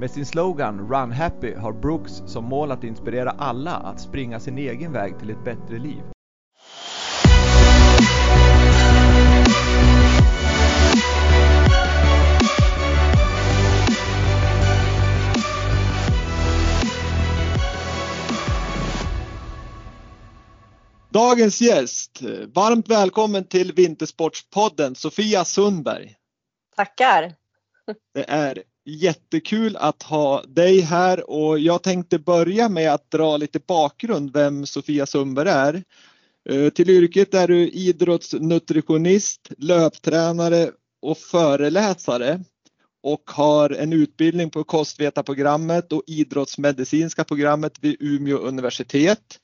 Med sin slogan Run Happy har Brooks som mål att inspirera alla att springa sin egen väg till ett bättre liv. Dagens gäst, varmt välkommen till Vintersportspodden Sofia Sundberg. Tackar. Det är jättekul att ha dig här och jag tänkte börja med att dra lite bakgrund vem Sofia Sundberg är. Eh, till yrket är du idrottsnutritionist, löptränare och föreläsare och har en utbildning på kostvetarprogrammet och idrottsmedicinska programmet vid Umeå universitet.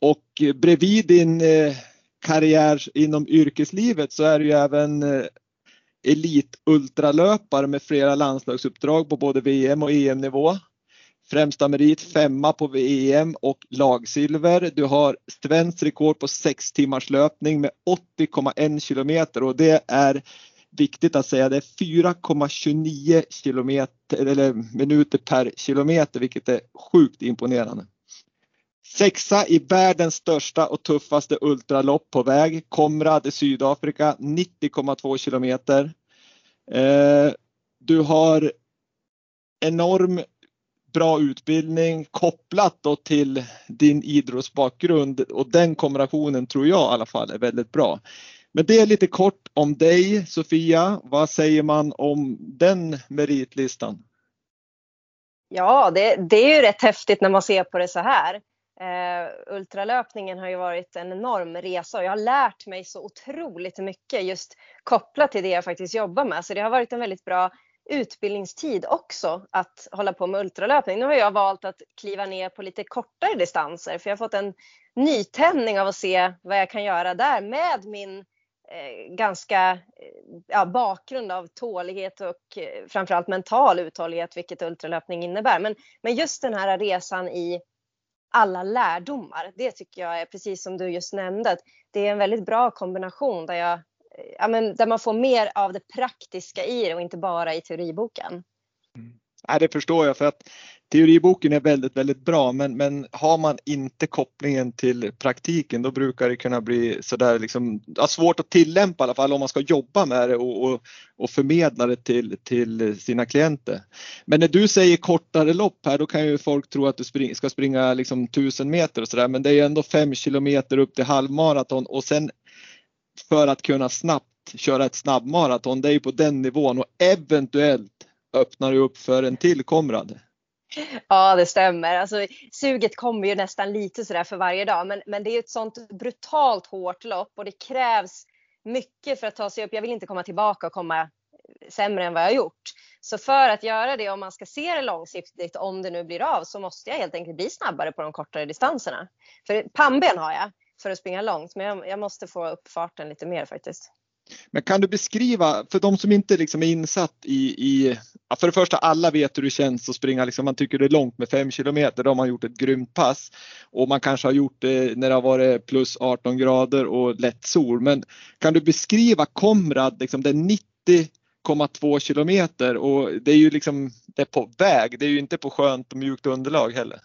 Och bredvid din eh, karriär inom yrkeslivet så är du ju även eh, elitultralöpare med flera landslagsuppdrag på både VM och EM-nivå. Främsta merit femma på VM och lagsilver. Du har svenskt rekord på 6 timmars löpning med 80,1 kilometer och det är viktigt att säga det är 4,29 kilometer eller minuter per kilometer vilket är sjukt imponerande. Sexa i världens största och tuffaste ultralopp på väg, Komrad i Sydafrika, 90,2 kilometer. Eh, du har enorm bra utbildning kopplat då till din idrottsbakgrund och den kombinationen tror jag i alla fall är väldigt bra. Men det är lite kort om dig Sofia. Vad säger man om den meritlistan? Ja, det, det är ju rätt häftigt när man ser på det så här. Uh, ultralöpningen har ju varit en enorm resa och jag har lärt mig så otroligt mycket just kopplat till det jag faktiskt jobbar med. Så det har varit en väldigt bra utbildningstid också att hålla på med ultralöpning. Nu har jag valt att kliva ner på lite kortare distanser för jag har fått en nytändning av att se vad jag kan göra där med min eh, ganska eh, ja, bakgrund av tålighet och eh, framförallt mental uthållighet, vilket ultralöpning innebär. Men, men just den här resan i alla lärdomar. Det tycker jag är precis som du just nämnde. Det är en väldigt bra kombination där, jag, eh, ja, men, där man får mer av det praktiska i det och inte bara i teoriboken. Nej, det förstår jag för att teoriboken är väldigt, väldigt bra men, men har man inte kopplingen till praktiken då brukar det kunna bli sådär liksom, ja, svårt att tillämpa i alla fall om man ska jobba med det och, och, och förmedla det till, till sina klienter. Men när du säger kortare lopp här då kan ju folk tro att du spring, ska springa liksom 1000 meter och sådär men det är ändå 5 kilometer upp till halvmaraton och sen för att kunna snabbt köra ett snabbmaraton, det är ju på den nivån och eventuellt öppnar du upp för en till Komrad. Ja, det stämmer. Alltså, suget kommer ju nästan lite sådär för varje dag, men, men det är ett sånt brutalt hårt lopp och det krävs mycket för att ta sig upp. Jag vill inte komma tillbaka och komma sämre än vad jag har gjort. Så för att göra det, om man ska se det långsiktigt, om det nu blir av, så måste jag helt enkelt bli snabbare på de kortare distanserna. För pannben har jag för att springa långt, men jag, jag måste få upp farten lite mer faktiskt. Men kan du beskriva, för de som inte liksom är insatt i, i för det första alla vet hur det känns att springa, liksom, man tycker det är långt med 5 kilometer, då har man gjort ett grymt pass. Och man kanske har gjort det när det har varit plus 18 grader och lätt sol. Men kan du beskriva Komrad, liksom, det är 90,2 kilometer och det är ju liksom det är på väg, det är ju inte på skönt och mjukt underlag heller.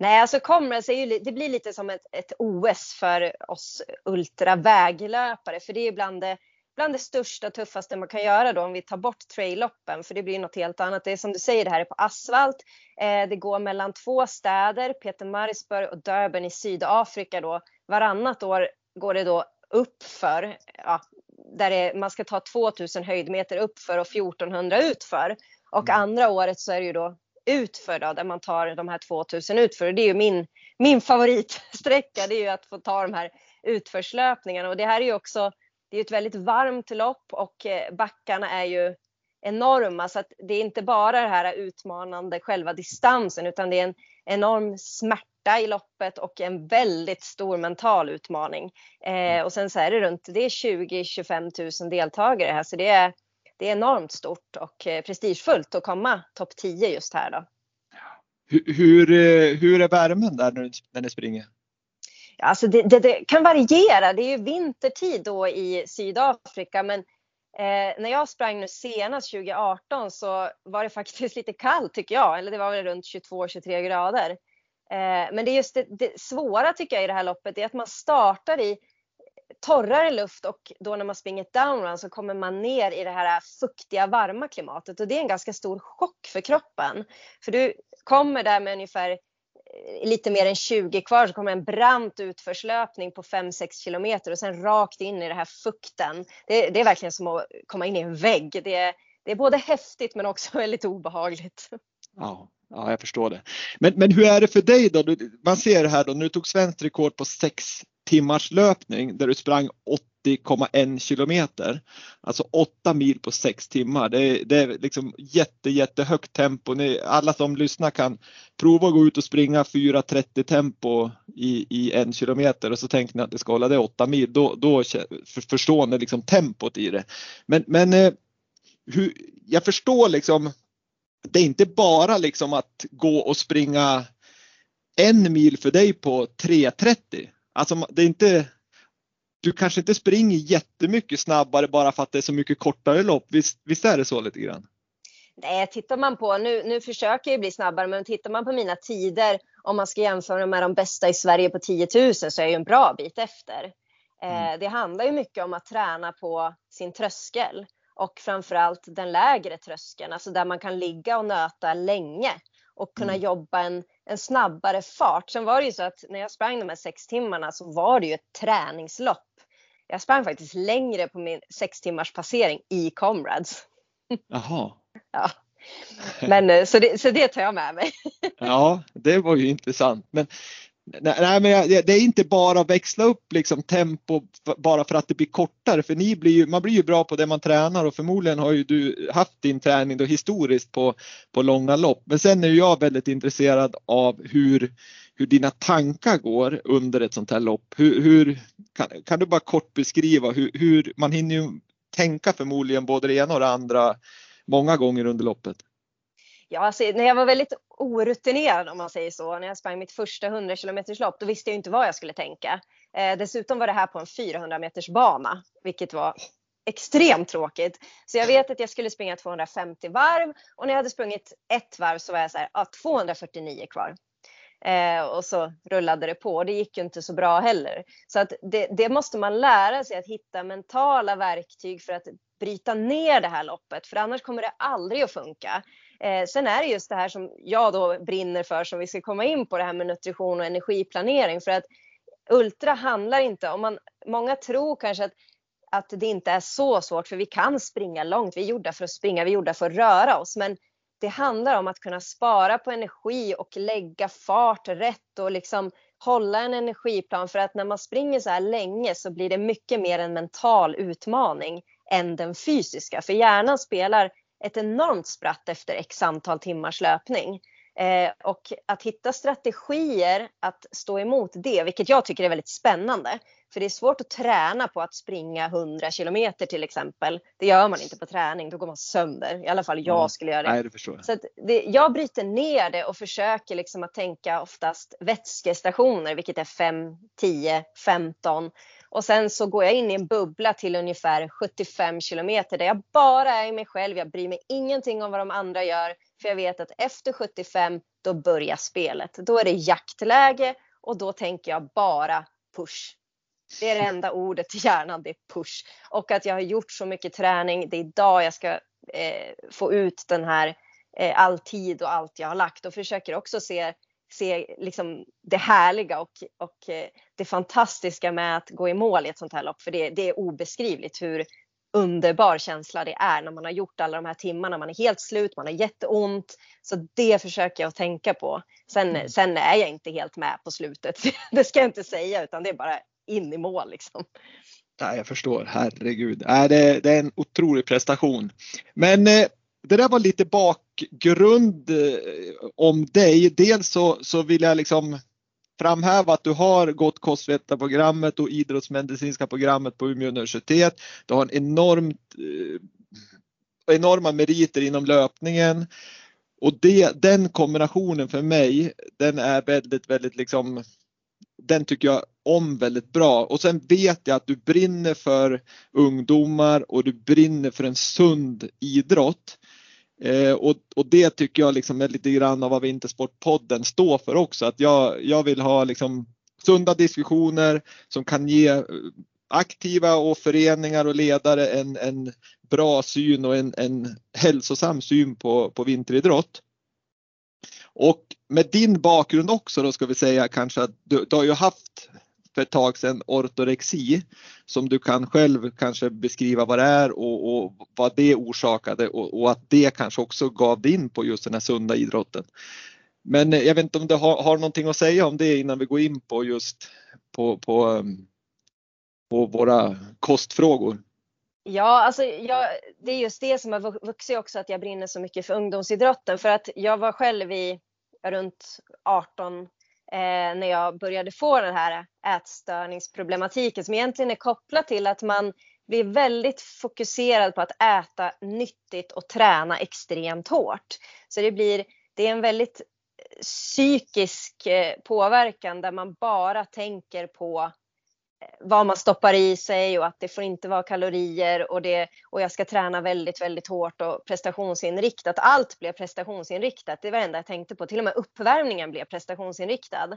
Nej, alltså Comrades är ju, det blir lite som ett, ett OS för oss ultraväglöpare, för det är bland det, bland det största, tuffaste man kan göra då om vi tar bort trailloppen, för det blir något helt annat. Det är som du säger, det här är på asfalt. Eh, det går mellan två städer, Peter Marisburg och Durban i Sydafrika då. Varannat år går det då upp för, ja, där är, man ska ta 2000 höjdmeter upp för och 1400 utför. Och mm. andra året så är det ju då utför då, där man tar de här 2000 utför. det är ju min, min favoritsträcka, det är ju att få ta de här utförslöpningarna. Och det här är ju också, det är ett väldigt varmt lopp och eh, backarna är ju enorma så att det är inte bara det här utmanande själva distansen utan det är en enorm smärta i loppet och en väldigt stor mental utmaning. Eh, och sen så är det runt, det är 20-25 000 deltagare här så det är, det är enormt stort och eh, prestigefullt att komma topp 10 just här då. Hur, hur, eh, hur är värmen där när, när ni springer? Alltså det, det, det, kan variera. Det är ju vintertid då i Sydafrika men Eh, när jag sprang nu senast 2018 så var det faktiskt lite kallt tycker jag, eller det var väl runt 22-23 grader. Eh, men det är just det, det, svåra tycker jag i det här loppet är att man startar i torrare luft och då när man springer ett downrun så kommer man ner i det här fuktiga varma klimatet och det är en ganska stor chock för kroppen. För du kommer där med ungefär eh, lite mer än 20 kvar så kommer en brant utförslöpning på 5-6 kilometer och sen rakt in i den här fukten. Det, det, är verkligen som att komma in i en vägg. Det är, det är både häftigt men också väldigt obehagligt. Ja, ja jag förstår det. Men, men hur är det för dig då? Man ser här då, nu tog svenskt rekord på 6 timmars löpning där du sprang 80,1 kilometer. Alltså 8 mil på 6 timmar. Det är, det är liksom jätte, jättehögt tempo. Ni, alla som lyssnar kan prova att gå ut och springa 4.30 tempo i, i en kilometer och så tänker ni att det ska hålla det 8 mil. Då, då förstår ni liksom tempot i det. Men, men eh, hur, jag förstår liksom det är inte bara liksom att gå och springa en mil för dig på 3.30. Alltså det är inte, du kanske inte springer jättemycket snabbare bara för att det är så mycket kortare lopp. Visst, visst är det så lite grann? Nej, tittar man på, nu, nu försöker jag bli snabbare, men tittar man på mina tider, om man ska jämföra med de bästa i Sverige på 10 000 så är jag ju en bra bit efter. Eh, mm. det handlar ju mycket om att träna på sin tröskel och framförallt den lägre tröskeln, alltså där man kan ligga och nöta länge och kunna mm. jobba en, en snabbare fart. Sen var det ju så att när jag sprang de här sex timmarna så var det ju ett träningslopp. Jag sprang faktiskt längre på min sex timmars passering i Comrades. Jaha. ja. Men eh, så det, så det tar jag med mig. ja, det var ju intressant. Men Nej, men det är inte bara att växla upp liksom tempo bara för att det blir kortare för ni blir ju, man blir ju bra på det man tränar och förmodligen har ju du haft din träning då historiskt på, på långa lopp. Men sen är jag väldigt intresserad av hur, hur dina tankar går under ett sånt här lopp. Hur, hur kan, kan, du bara kort beskriva hur, hur man hinner ju tänka förmodligen både det ena och det andra många gånger under loppet? Ja, alltså, när jag var väldigt orutinerad om man säger så, när jag sprang mitt första 100 km lopp, då visste jag inte vad jag skulle tänka. Eh, dessutom var det här på en 400 meters bana, vilket var extremt tråkigt. Så jag vet att jag skulle springa 250 varv och när jag hade sprungit ett varv så var jag så här, ah, 249 kvar. Eh, och så rullade det på. och Det gick ju inte så bra heller. Så att det, det, måste man lära sig att hitta mentala verktyg för att bryta ner det här loppet. För annars kommer det aldrig att funka. Eh, sen är det just det här som jag då brinner för som vi ska komma in på det här med nutrition och energiplanering. För att ultra handlar inte om man, många tror kanske att att det inte är så svårt för vi kan springa långt. Vi är gjorda för att springa, vi är gjorda för att röra oss. Men det handlar om att kunna spara på energi och lägga fart rätt och liksom hålla en energiplan för att när man springer så här länge så blir det mycket mer en mental utmaning än den fysiska. För hjärnan spelar ett enormt spratt efter x antal timmars löpning. Eh, och att hitta strategier att stå emot det, vilket jag tycker är väldigt spännande. För det är svårt att träna på att springa 100 kilometer till exempel. Det gör man inte på träning, då går man sönder. I alla fall jag mm. skulle göra det. Nej, det förstår jag. Så det, jag bryter ner det och försöker liksom att tänka oftast vätskestationer, vilket är 5, 10, 15 och sen så går jag in i en bubbla till ungefär 75 kilometer där jag bara är mig själv. Jag bryr mig ingenting om vad de andra gör. För jag vet att efter 75 då börjar spelet. Då är det jaktläge och då tänker jag bara push. Det är det enda ordet i hjärnan, det är push. Och att jag har gjort så mycket träning, det är idag jag ska eh, få ut den här eh, all tid och allt jag har lagt och försöker också se se liksom det härliga och, och eh, det fantastiska med att gå i mål i ett sånt här lopp. För det, det är obeskrivligt hur underbar känsla det är när man har gjort alla de här timmarna. Man är helt slut, man har jätteont. Så det försöker jag att tänka på. Sen, mm. sen är jag inte helt med på slutet. Det ska jag inte säga utan det är bara in i mål liksom. Ja, jag förstår, herregud. Det, det är en otrolig prestation. Men eh, det där var lite bakgrund eh, om dig. Dels så, så vill jag liksom framhäva att du har gått kostvetarprogrammet och idrottsmedicinska programmet på Umeå universitet. Du har en enormt, eh, enorma meriter inom löpningen. Och det, den kombinationen för mig, den är väldigt, väldigt liksom den tycker jag om väldigt bra och sen vet jag att du brinner för ungdomar och du brinner för en sund idrott. Eh, och, och, det tycker jag liksom är lite grann av vad Vintersportpodden står för också. Att jag, jag vill ha liksom sunda diskussioner som kan ge eh, aktiva och föreningar och ledare en, en bra syn och en, en hälsosam syn på, på vinteridrott. Och med din bakgrund också då ska vi säga kanske att du, du har ju haft för ett tag sedan ortorexi som du kan själv kanske beskriva vad det är och, och vad det orsakade och, och, att det kanske också gav dig in på just den här sunda idrotten. Men jag vet inte om du har, har någonting att säga om det innan vi går in på just på, på, um, på våra kostfrågor. Ja, alltså jag, det är just det som har vuxit också att jag brinner så mycket för ungdomsidrotten för att jag var själv i runt 18 eh, när jag började få den här ätstörningsproblematiken som egentligen är kopplad till att man blir väldigt fokuserad på att äta nyttigt och träna extremt hårt. Så det blir, det är en väldigt eh, psykisk eh, påverkan där man bara tänker på vad man stoppar i sig och att det får inte vara kalorier och, det, och jag ska träna väldigt, väldigt hårt och prestationsinriktat. Allt blev prestationsinriktat. Det var det enda jag tänkte på. Till och med uppvärmningen blev prestationsinriktad.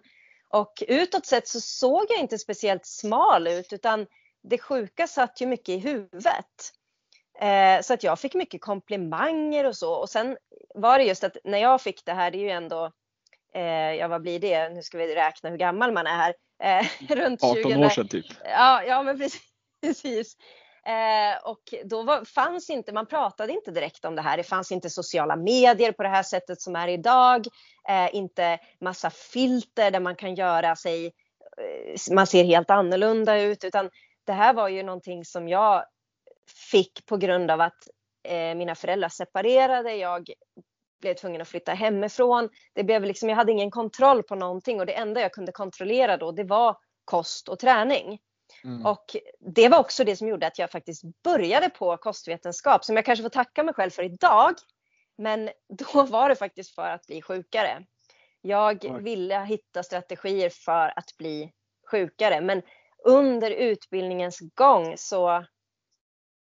Och utåt sett så såg jag inte speciellt smal ut utan det sjuka satt ju mycket i huvudet. Eh, så att jag fick mycket komplimanger och så. Och sen var det just att när jag fick det här, det är ju ändå, eh, ja vad blir det, nu ska vi räkna hur gammal man är här. Eh, runt 18 20, år sedan typ. Ja, ja men precis. Eh, och då var, fanns inte, man pratade inte direkt om det här. Det fanns inte sociala medier på det här sättet som är idag. Eh, inte massa filter där man kan göra sig, eh, man ser helt annorlunda ut. Utan det här var ju någonting som jag fick på grund av att eh, mina föräldrar separerade. Jag blev tvungen att flytta hemifrån. Det blev liksom, jag hade ingen kontroll på någonting och det enda jag kunde kontrollera då det var kost och träning. Mm. Och det var också det som gjorde att jag faktiskt började på kostvetenskap som jag kanske får tacka mig själv för idag. Men då var det faktiskt för att bli sjukare. Jag Oj. ville hitta strategier för att bli sjukare men under utbildningens gång så,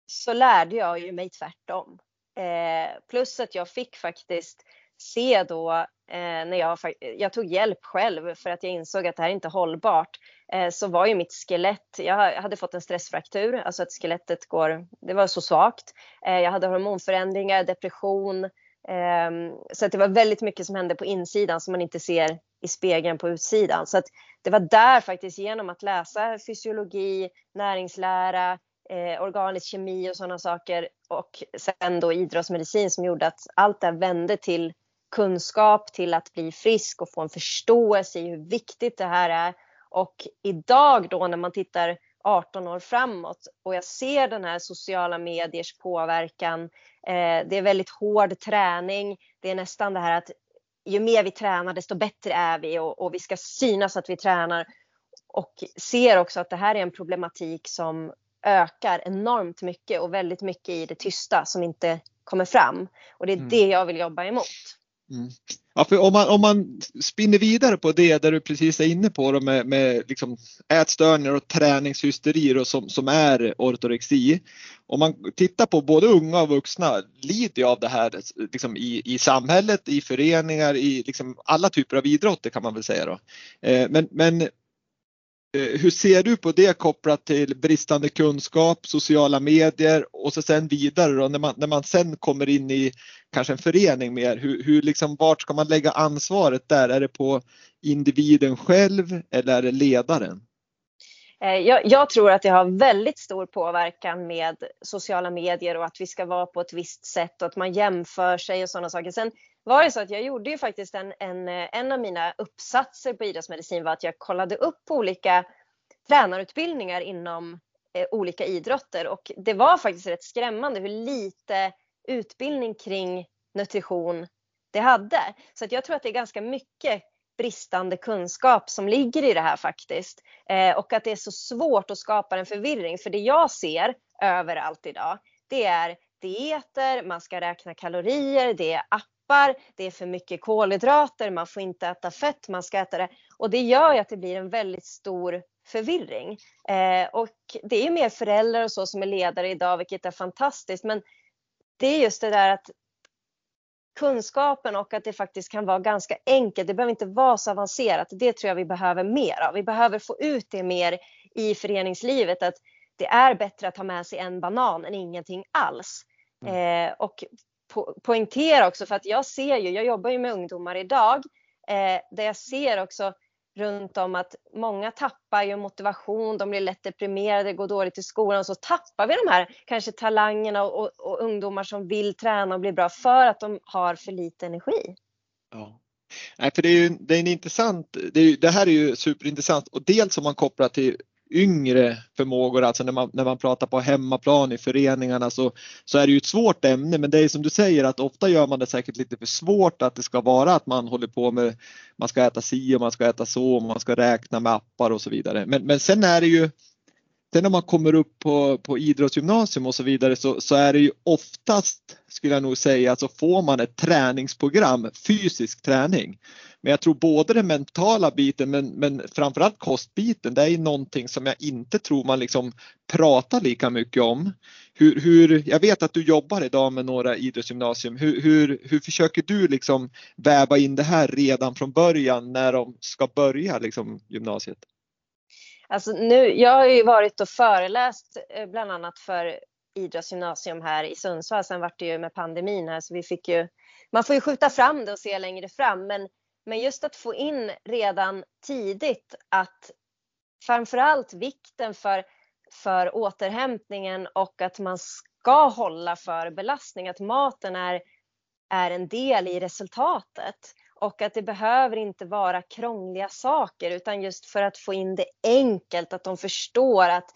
så lärde jag ju mig tvärtom. Eh, plus att jag fick faktiskt se då eh, när jag, jag tog hjälp själv för att jag insåg att det här är inte hållbart. Eh, så var ju mitt skelett, jag hade fått en stressfraktur, alltså att skelettet går, det var så svagt. Eh, jag hade hormonförändringar, depression. Ehm, så att det var väldigt mycket som hände på insidan som man inte ser i spegeln på utsidan. Så att det var där faktiskt genom att läsa fysiologi, näringslära, eh, organisk kemi och sådana saker och sen då idrottsmedicin som gjorde att allt det vände till kunskap, till att bli frisk och få en förståelse i hur viktigt det här är. Och idag då när man tittar 18 år framåt och jag ser den här sociala mediers påverkan. Eh, det är väldigt hård träning. Det är nästan det här att ju mer vi tränar desto bättre är vi och, och vi ska synas att vi tränar. Och ser också att det här är en problematik som ökar enormt mycket och väldigt mycket i det tysta som inte kommer fram. Och det är mm. det jag vill jobba emot. Mm. Ja, för om, man, om man spinner vidare på det där du precis är inne på då med, med liksom ätstörningar och träningshysteri då, som, som är ortorexi. Om man tittar på både unga och vuxna lider av det här liksom i, i samhället, i föreningar, i liksom alla typer av idrotter kan man väl säga. Då. Eh, men, men Eh, hur ser du på det kopplat till bristande kunskap, sociala medier och så sen vidare då när man, när man sen kommer in i kanske en förening mer, hur, hur liksom, vart ska man lägga ansvaret där? Är det på individen själv eller är det ledaren? Eh, jag, jag, tror att det har väldigt stor påverkan med sociala medier och att vi ska vara på ett visst sätt och att man jämför sig och sådana saker. Sen var det så att jag gjorde ju faktiskt en, en, en av mina uppsatser på idrottsmedicin var att jag kollade upp olika tränarutbildningar inom eh, olika idrotter och det var faktiskt rätt skrämmande hur lite utbildning kring nutrition det hade. Så att jag tror att det är ganska mycket bristande kunskap som ligger i det här faktiskt. Eh, och att det är så svårt att skapa en förvirring. För det jag ser överallt idag, det är dieter, man ska räkna kalorier, det är appar, det är för mycket kolhydrater, man får inte äta fett, man ska äta det. Och det gör ju att det blir en väldigt stor förvirring. Eh, och det är ju mer föräldrar och så som är ledare idag, vilket är fantastiskt. Men det är just det där att kunskapen och att det faktiskt kan vara ganska enkelt. Det behöver inte vara så avancerat. Det tror jag vi behöver mer av. Vi behöver få ut det mer i föreningslivet. Att det är bättre att ha med sig en banan än ingenting alls. Mm. Eh, och po poängtera också för att jag ser ju, jag jobbar ju med ungdomar idag, eh, där jag ser också runt om att många tappar ju motivation, de blir lätt deprimerade, går dåligt i skolan och så tappar vi de här kanske talangerna och, och, och ungdomar som vill träna och bli bra för att de har för lite energi. Ja. Nej, för det är ju det är en intressant, det, är, det här är ju superintressant och dels om man kopplar till yngre förmågor, alltså när man, när man pratar på hemmaplan i föreningarna så, så är det ju ett svårt ämne men det är som du säger att ofta gör man det säkert lite för svårt att det ska vara att man håller på med, man ska äta si och man ska äta så och man ska räkna med appar och så vidare. Men, men sen är det ju Sen när man kommer upp på, på idrottsgymnasium och så vidare så, så är det ju oftast, skulle jag nog säga, så får man ett träningsprogram, fysisk träning. Men jag tror både den mentala biten men, men framförallt kostbiten, det är ju någonting som jag inte tror man liksom pratar lika mycket om. Hur, hur, jag vet att du jobbar idag med några idrottsgymnasium. Hur, hur, hur försöker du liksom väva in det här redan från början när de ska börja liksom, gymnasiet? Alltså nu, jag har ju varit och föreläst eh, bland annat för idrottsgymnasium här i Sundsvall. Sen vart det ju med pandemin här så vi fick ju, man får ju skjuta fram det och se längre fram. Men, men just att få in redan tidigt att framförallt vikten för, för återhämtningen och att man ska hålla för belastning, att maten är, är en del i resultatet. Och att det behöver inte vara krångliga saker utan just för att få in det enkelt, att de förstår att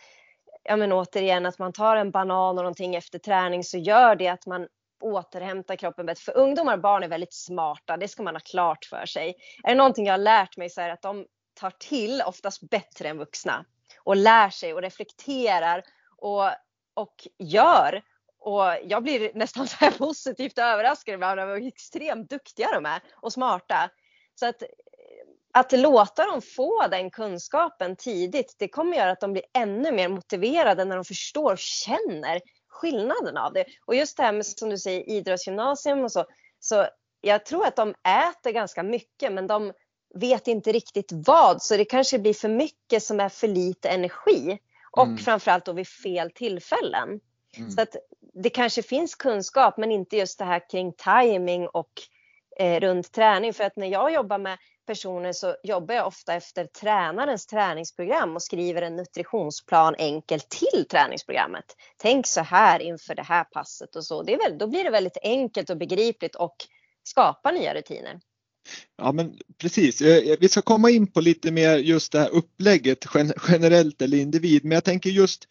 ja men återigen att man tar en banan och någonting efter träning så gör det att man återhämtar kroppen bättre. För ungdomar och barn är väldigt smarta, det ska man ha klart för sig. Är det någonting jag har lärt mig så är det att de tar till oftast bättre än vuxna och lär sig och reflekterar och, och gör och jag blir nästan så här positivt överraskad ibland över hur extremt duktiga de är och smarta. Så att, att låta dem få den kunskapen tidigt, det kommer göra att de blir ännu mer motiverade när de förstår och känner skillnaden av det. Och just det här med som du säger idrottsgymnasium och så, så jag tror att de äter ganska mycket men de vet inte riktigt vad så det kanske blir för mycket som är för lite energi och mm. framförallt då vid fel tillfällen. Mm. Så att det kanske finns kunskap men inte just det här kring timing och eh, runt träning. För att när jag jobbar med personer så jobbar jag ofta efter tränarens träningsprogram och skriver en nutritionsplan enkelt till träningsprogrammet. Tänk så här inför det här passet och så. Det är väl, då blir det väldigt enkelt och begripligt och skapar nya rutiner. Ja men precis, eh, eh, vi ska komma in på lite mer just det här upplägget generellt eller individ men jag tänker just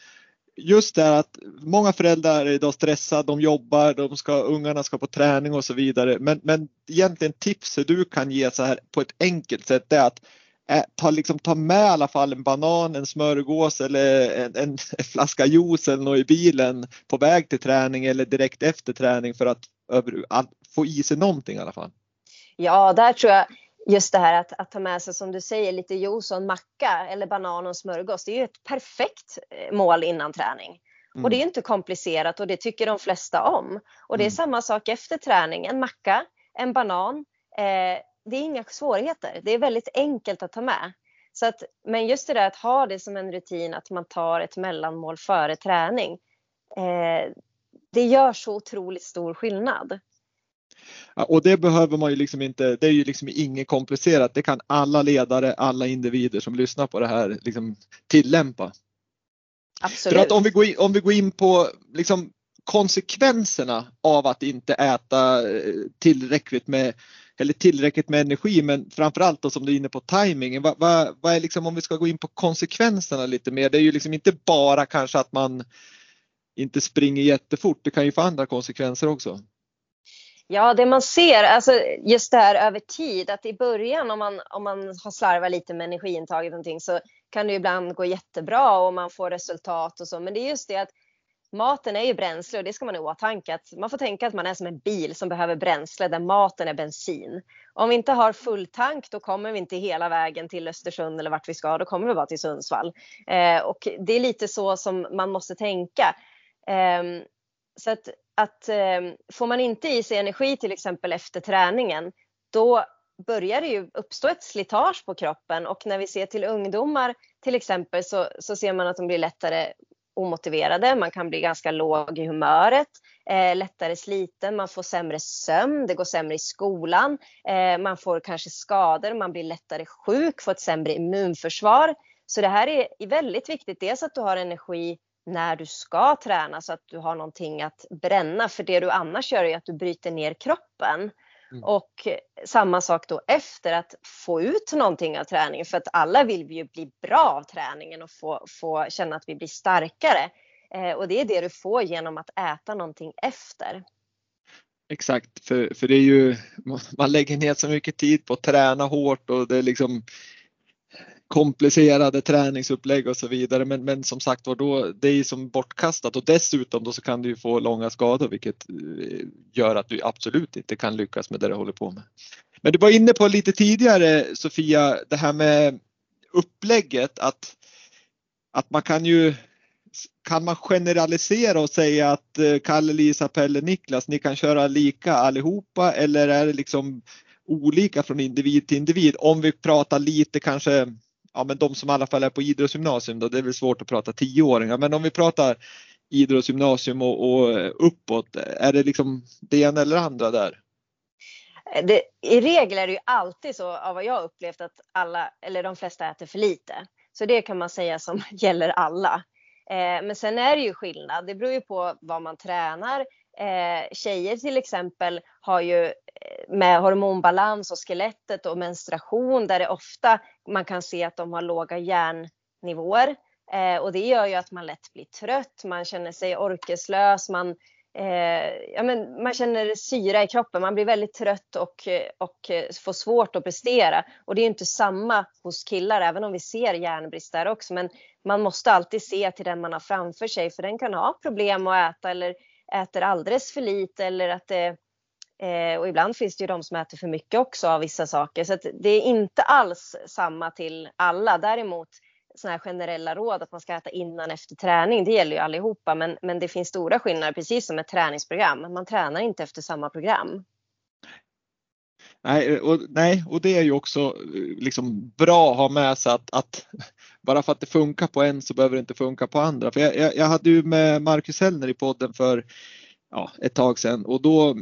just det att många föräldrar är idag stressade, de jobbar, de ska, ungarna ska på träning och så vidare. Men, men egentligen tipset du kan ge så här på ett enkelt sätt är att eh, ta, liksom, ta med i alla fall en banan, en smörgås eller en, en, flaska juice eller något i bilen på väg till träning eller direkt efter träning för att, att få i sig någonting i alla fall. Ja, där tror jag just det här att, att ta med sig som du säger lite juice och en macka eller banan och smörgås. Det är ju ett perfekt eh, mål innan träning. Mm. Och det är inte komplicerat och det tycker de flesta om. Och det är mm. samma sak efter träning. En macka, en banan. Eh, det är inga svårigheter. Det är väldigt enkelt att ta med. Så att, men just det där att ha det som en rutin att man tar ett mellanmål före träning. Eh, det gör så otroligt stor skillnad. Och det behöver man ju liksom inte, det är ju liksom inget komplicerat. Det kan alla ledare, alla individer som lyssnar på det här liksom tillämpa. Absolut. För att om vi går in, om vi går in på liksom konsekvenserna av att inte äta eh, tillräckligt med eller tillräckligt med energi men framförallt då som du är inne på timingen. Vad, vad, vad, är liksom om vi ska gå in på konsekvenserna lite mer. Det är ju liksom inte bara kanske att man inte springer jättefort, det kan ju få andra konsekvenser också. Ja, det man ser, alltså just det här över tid, att i början om man, om man har slarvat lite med energiintaget någonting så kan det ibland gå jättebra och man får resultat och så. Men det är just det att maten är ju bränsle och det ska man ha i åtanke. Man får tänka att man är som en bil som behöver bränsle där maten är bensin. Om vi inte har full tank då kommer vi inte hela vägen till Östersund eller vart vi ska. Då kommer vi bara till Sundsvall. Eh, och det är lite så som man måste tänka. Eh, så att, att eh, får man inte i sig energi till exempel efter träningen då börjar det ju uppstå ett slitage på kroppen och när vi ser till ungdomar till exempel så, så ser man att de blir lättare omotiverade, man kan bli ganska låg i humöret, eh, lättare sliten, man får sämre sömn, det går sämre i skolan, eh, man får kanske skador, man blir lättare sjuk, får ett sämre immunförsvar. Så det här är väldigt viktigt, dels att du har energi när du ska träna så att du har någonting att bränna, för det du annars gör är att du bryter ner kroppen. Mm. Och samma sak då efter att få ut någonting av träningen för att alla vill vi ju bli bra av träningen och få, få känna att vi blir starkare. Eh, och det är det du får genom att äta någonting efter. Exakt, för, för det är ju, man lägger ner så mycket tid på att träna hårt och det är liksom komplicerade träningsupplägg och så vidare. Men, men som sagt var då, det är ju som bortkastat och dessutom då så kan du ju få långa skador vilket eh, gör att du absolut inte kan lyckas med det du håller på med. Men du var inne på lite tidigare Sofia, det här med upplägget att, att man kan ju kan man generalisera och säga att eh, Kalle, Lisa, Pelle, Niklas, ni kan köra lika allihopa eller är det liksom olika från individ till individ? Om vi pratar lite kanske ja, men de som i alla fall är på idrottsgymnasium då, det är väl svårt att prata tioåringar, men om vi pratar idrottsgymnasium och, och uppåt, är det liksom det ena eller andra där? Det, I regel är det ju alltid så av vad jag upplevt att alla, eller de flesta äter för lite. Så det kan man säga som gäller alla. Eh, men sen är det ju skillnad. Det beror ju på vad man tränar. Eh, tjejer till exempel har ju eh, med hormonbalans och skelettet och menstruation där det ofta man kan se att de har låga järnnivåer. Eh, och det gör ju att man lätt blir trött, man känner sig orkeslös, man, eh, ja, men man känner syra i kroppen, man blir väldigt trött och, och eh, får svårt att prestera. Och det är inte samma hos killar, även om vi ser järnbrist där också. Men man måste alltid se till den man har framför sig, för den kan ha problem att äta eller äter alldeles för lite eller att det eh, och ibland finns det ju de som äter för mycket också av vissa saker. Så det är inte alls samma till alla. Däremot sådana här generella råd att man ska äta innan efter träning, det gäller ju allihopa. Men, men det finns stora skillnader, precis som ett träningsprogram. Man tränar inte efter samma program. Nej och, nej, och det är ju också eh, liksom bra att ha med sig att, att bara för att det funkar på en så behöver det inte funka på andra. För jag, jag, jag hade ju med Marcus Hellner i podden för ja, ett tag sedan och då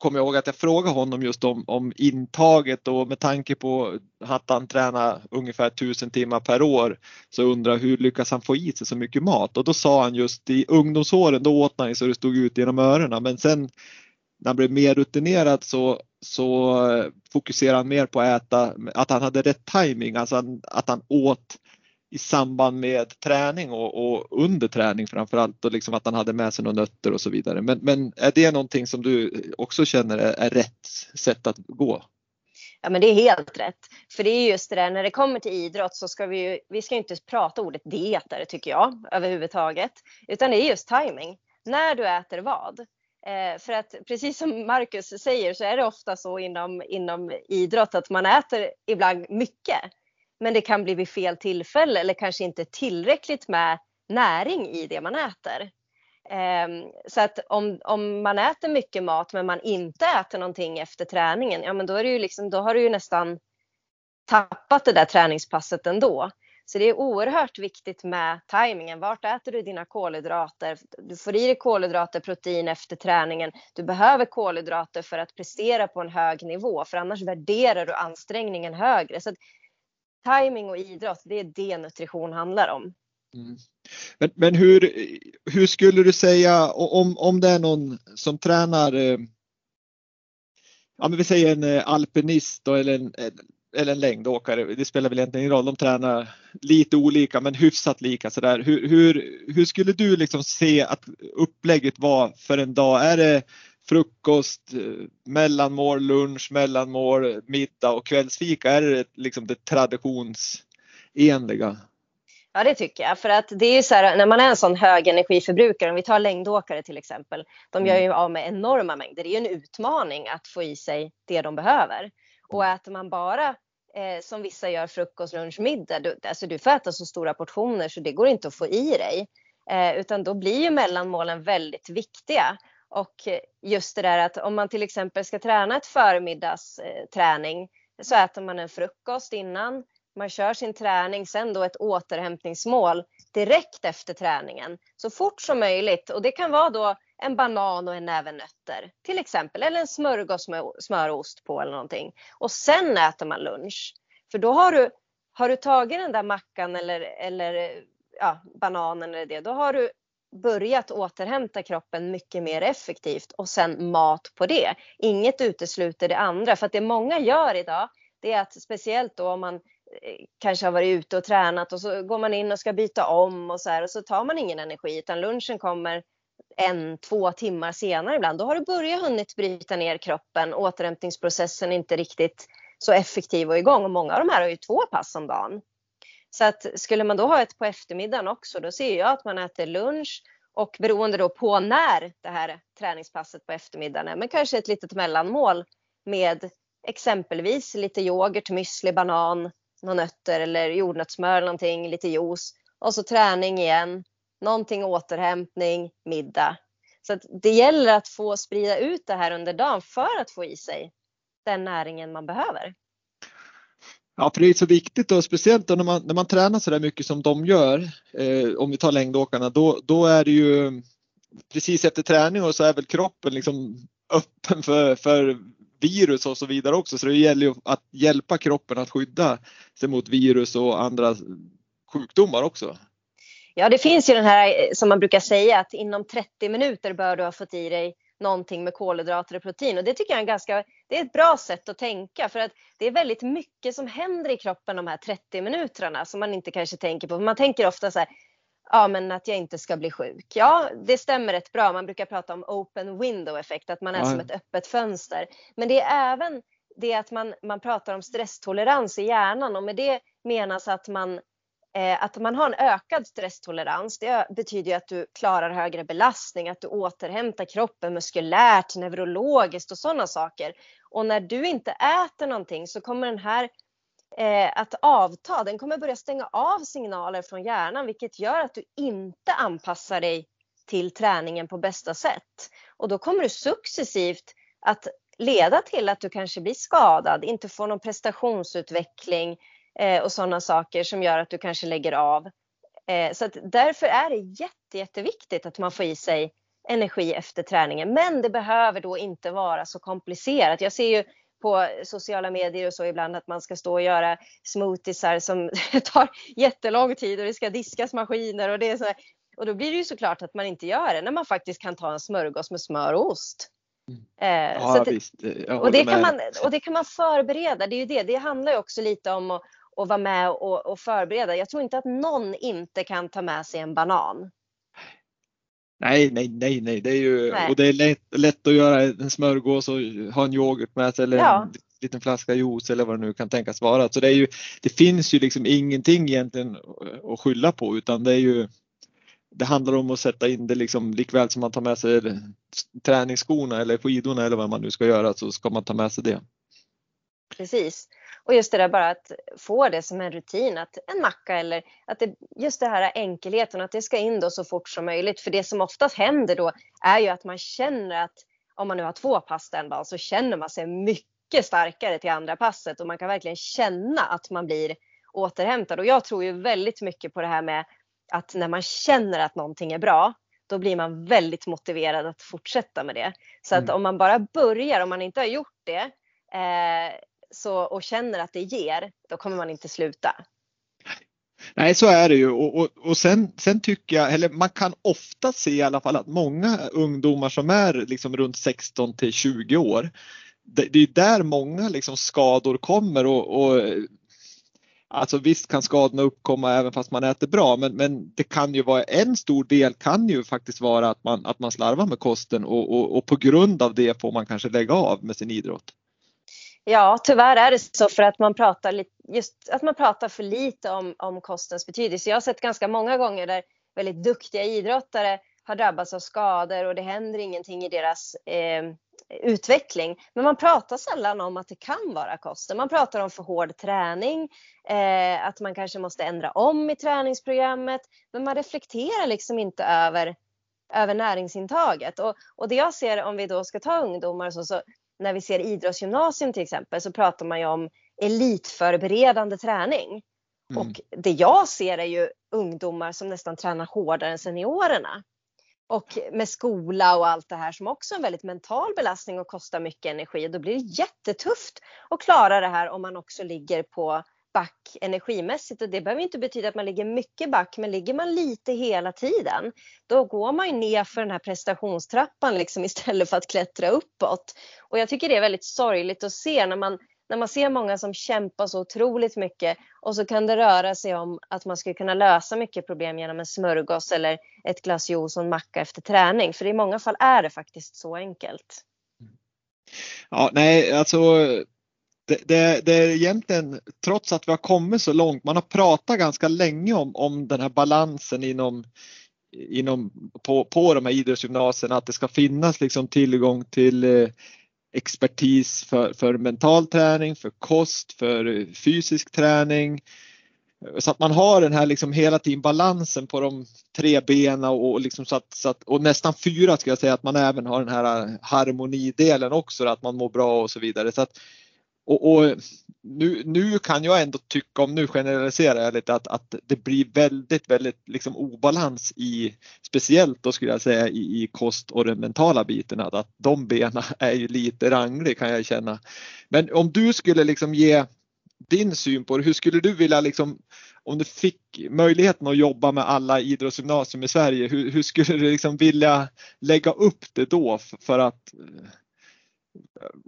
kommer jag ihåg att jag frågade honom just om, om intaget och med tanke på att han tränar ungefär 1000 timmar per år så undrar hur lyckas han få i sig så mycket mat? Och då sa han just i ungdomsåren då åt han så det stod ut genom öronen men sen när han blev mer rutinerad så, så fokuserade han mer på att äta, att han hade rätt timing, alltså att han åt i samband med träning och, och under träning framförallt och liksom att han hade med sig några nötter och så vidare. Men, men är det någonting som du också känner är, är rätt sätt att gå? Ja men det är helt rätt. För det är just det där när det kommer till idrott så ska vi ju, vi ska inte prata ordet dieter tycker jag överhuvudtaget. Utan det är just timing. När du äter vad. Eh, för att precis som Marcus säger så är det ofta så inom, inom idrott att man äter ibland mycket. Men det kan bli vid fel tillfälle eller kanske inte tillräckligt med näring i det man äter. Ehm, så att om, om man äter mycket mat men man inte äter någonting efter träningen, ja men då, är det ju liksom, då har du ju nästan tappat det där träningspasset ändå. Så det är oerhört viktigt med tajmingen. Vart äter du dina kolhydrater? Du får i dig kolhydrater, protein efter träningen. Du behöver kolhydrater för att prestera på en hög nivå, för annars värderar du ansträngningen högre. Så timing och idrott, det är det nutrition handlar om. Mm. Men, men hur, hur skulle du säga om, om det är någon som tränar, eh, ja men vi säger en eh, alpinist då, eller en, eller en längdåkare, det spelar väl egentligen ingen roll, de tränar lite olika men hyfsat lika sådär. Hur, hur, hur skulle du liksom se att upplägget var för en dag? Är det frukost, mellanmål, lunch, mellanmål, middag och kvällsfika? Är det liksom det traditionsenliga? Ja, det tycker jag. För att det är så här, när man är en sån hög energiförbrukare, om vi tar längdåkare till exempel, de gör mm. ju av med enorma mängder. Det är ju en utmaning att få i sig det de behöver. Och äter man bara eh, som vissa gör frukost, lunch, middag, du, alltså du får äta så stora portioner så det går inte att få i dig. Eh, utan då blir ju mellanmålen väldigt viktiga. Och just det där att om man till exempel ska träna ett förmiddagsträning så äter man en frukost innan, man kör sin träning, sen då ett återhämtningsmål direkt efter träningen. Så fort som möjligt och det kan vara då en banan och en näve nötter till exempel eller en smörgås med smörost på eller någonting. Och sen äter man lunch. För då har du, har du tagit den där mackan eller, eller ja, bananen eller det, då har du börjat återhämta kroppen mycket mer effektivt och sen mat på det. Inget utesluter det andra för att det många gör idag det är att speciellt då om man eh, kanske har varit ute och tränat och så går man in och ska byta om och så här och så tar man ingen energi utan lunchen kommer en, två timmar senare ibland. Då har du börjat hunnit bryta ner kroppen. Återhämtningsprocessen är inte riktigt så effektiv och igång och många av de här har ju två pass om dagen. Så att skulle man då ha ett på eftermiddagen också, då ser jag att man äter lunch och beroende då på när det här träningspasset på eftermiddagen är, men kanske ett litet mellanmål med exempelvis lite yoghurt, müsli, banan, några nötter eller jordnötssmör eller någonting, lite juice och så träning igen, någonting återhämtning, middag. Så att det gäller att få sprida ut det här under dagen för att få i sig den näringen man behöver. Ja, för det är så viktigt och speciellt då när man, när man tränar så där mycket som de gör, eh, om vi tar längdåkarna, då, då är det ju precis efter träning och så är väl kroppen liksom öppen för, för virus och så vidare också. Så det gäller ju att hjälpa kroppen att skydda sig mot virus och andra sjukdomar också. Ja, det finns ju den här eh, som man brukar säga att inom 30 minuter bör du ha fått i dig någonting med kolhydrater och protein. Och det tycker jag är, en ganska, det är ett bra sätt att tänka för att det är väldigt mycket som händer i kroppen de här 30 minuterna som man inte kanske tänker på. Man tänker ofta så här, ja men att jag inte ska bli sjuk. Ja, det stämmer rätt bra. Man brukar prata om open window effekt, att man är ja. som ett öppet fönster. Men det är även det att man, man pratar om stresstolerans i hjärnan och med det menas att man Eh, att man har en ökad stresstolerans, det betyder att du klarar högre belastning, att du återhämtar kroppen muskulärt, neurologiskt och sådana saker. Och när du inte äter någonting så kommer den här eh, att avta. Den kommer börja stänga av signaler från hjärnan vilket gör att du inte anpassar dig till träningen på bästa sätt. Och då kommer du successivt att leda till att du kanske blir skadad, inte får någon prestationsutveckling, eh, och sådana saker som gör att du kanske lägger av. Eh, så därför är det jätte, jätteviktigt att man får i sig energi efter träningen. Men det behöver då inte vara så komplicerat. Jag ser ju på sociala medier och så ibland att man ska stå och göra smoothiesar som tar jättelång tid och det ska diskas maskiner och det är så här. Och då blir det ju såklart att man inte gör det när man faktiskt kan ta en smörgås med smör och ost. Mm. Eh, ja, det, visst. och, det kan man, och det kan man förbereda. Det är ju det. Det handlar ju också lite om att och vara med och, och förbereda. Jag tror inte att någon inte kan ta med sig en banan. Nej, nej, nej, nej. Det är ju, nej. och det är lätt, lätt att göra en smörgås och ha en yoghurt med sig eller ja. en liten flaska juice eller vad det nu kan tänkas vara. Så det, är ju, det finns ju liksom ingenting egentligen att skylla på utan det är ju det handlar om att sätta in det liksom likväl som man tar med sig träningsskorna eller skidorna eller vad man nu ska göra så ska man ta med sig det. Precis. Och just det där bara att få det som en rutin, att en macka eller att det, just det här enkelheten, att det ska in då så fort som möjligt. För det som oftast händer då är ju att man känner att om man nu har två pass den dagen så känner man sig mycket starkare till andra passet och man kan verkligen känna att man blir återhämtad. Och jag tror ju väldigt mycket på det här med att när man känner att någonting är bra, då blir man väldigt motiverad att fortsätta med det. Så att mm. om man bara börjar, om man inte har gjort det, eh, så, och känner att det ger, då kommer man inte sluta. Nej, så är det ju och, och, och sen, sen, tycker jag, eller man kan ofta se i alla fall att många ungdomar som är liksom runt 16 till 20 år, det, det är där många liksom skador kommer och, och Alltså visst kan skadorna uppkomma även fast man äter bra men, men det kan ju vara en stor del kan ju faktiskt vara att man, att man slarvar med kosten och, och, och på grund av det får man kanske lägga av med sin idrott. Ja, tyvärr är det så för att man pratar, just att man pratar för lite om, om kostens betydelse. Jag har sett ganska många gånger där väldigt duktiga idrottare har drabbats av skador och det händer ingenting i deras eh, utveckling. Men man pratar sällan om att det kan vara kosten. Man pratar om för hård träning, eh, att man kanske måste ändra om i träningsprogrammet. Men man reflekterar liksom inte över, över näringsintaget. Och, och det jag ser om vi då ska ta ungdomar så, så när vi ser idrottsgymnasium till exempel så pratar man ju om elitförberedande träning. Mm. Och det jag ser är ju ungdomar som nästan tränar hårdare än seniorerna. Och med skola och allt det här som också är en väldigt mental belastning och kostar mycket energi. Då blir det jättetufft att klara det här om man också ligger på back energimässigt. Och det behöver inte betyda att man ligger mycket back, men ligger man lite hela tiden, då går man ju ner för den här prestationstrappan liksom istället för att klättra uppåt. Och jag tycker det är väldigt sorgligt att se när man när man ser många som kämpar så otroligt mycket och så kan det röra sig om att man skulle kunna lösa mycket problem genom en smörgås eller ett glas juice och en macka efter träning. För i många fall är det faktiskt så enkelt. Ja, nej, alltså det, det, det, är egentligen, trots att vi har kommit så långt, man har pratat ganska länge om, om den här balansen inom, inom, på, på de här idrottsgymnasierna, att det ska finnas liksom tillgång till eh, expertis för, för mental träning, för kost, för eh, fysisk träning. Så att man har den här liksom hela tiden balansen på de tre benen och, liksom så att, så att, och nästan fyra ska jag säga att man även har den här eh, harmonidelen också, att man mår bra och så vidare. Så att, och, och, nu, nu kan jag ändå tycka, om nu generaliserar jag lite, att, att det blir väldigt, väldigt liksom obalans i, speciellt då skulle jag säga i, i kost och den mentala biten, att, att de benen är ju lite ranglig kan jag känna. Men om du skulle liksom ge din syn på det, hur skulle du vilja liksom, om du fick möjligheten att jobba med alla idrottsgymnasium i Sverige, hur, hur skulle du liksom vilja lägga upp det då för, för att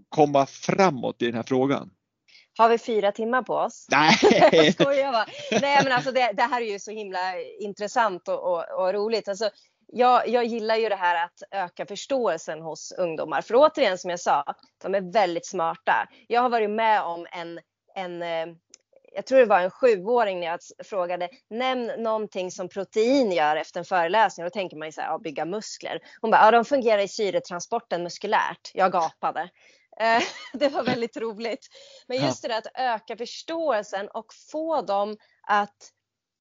komma framåt i den här frågan? Har vi fyra timmar på oss? Nej! jag bara. Nej men alltså det, det, här är ju så himla intressant och, och, och roligt. Alltså, jag, jag, gillar ju det här att öka förståelsen hos ungdomar. För återigen som jag sa, de är väldigt smarta. Jag har varit med om en, en eh, jag tror det var en sjuåring när jag frågade nämn någonting som protein gör efter en föreläsning. Då tänker man ju så här, ja, bygga muskler. Hon bara, ja de fungerar i syretransporten muskulärt. Jag gapade. Eh, det var väldigt roligt. Men just det där att öka förståelsen och få dem att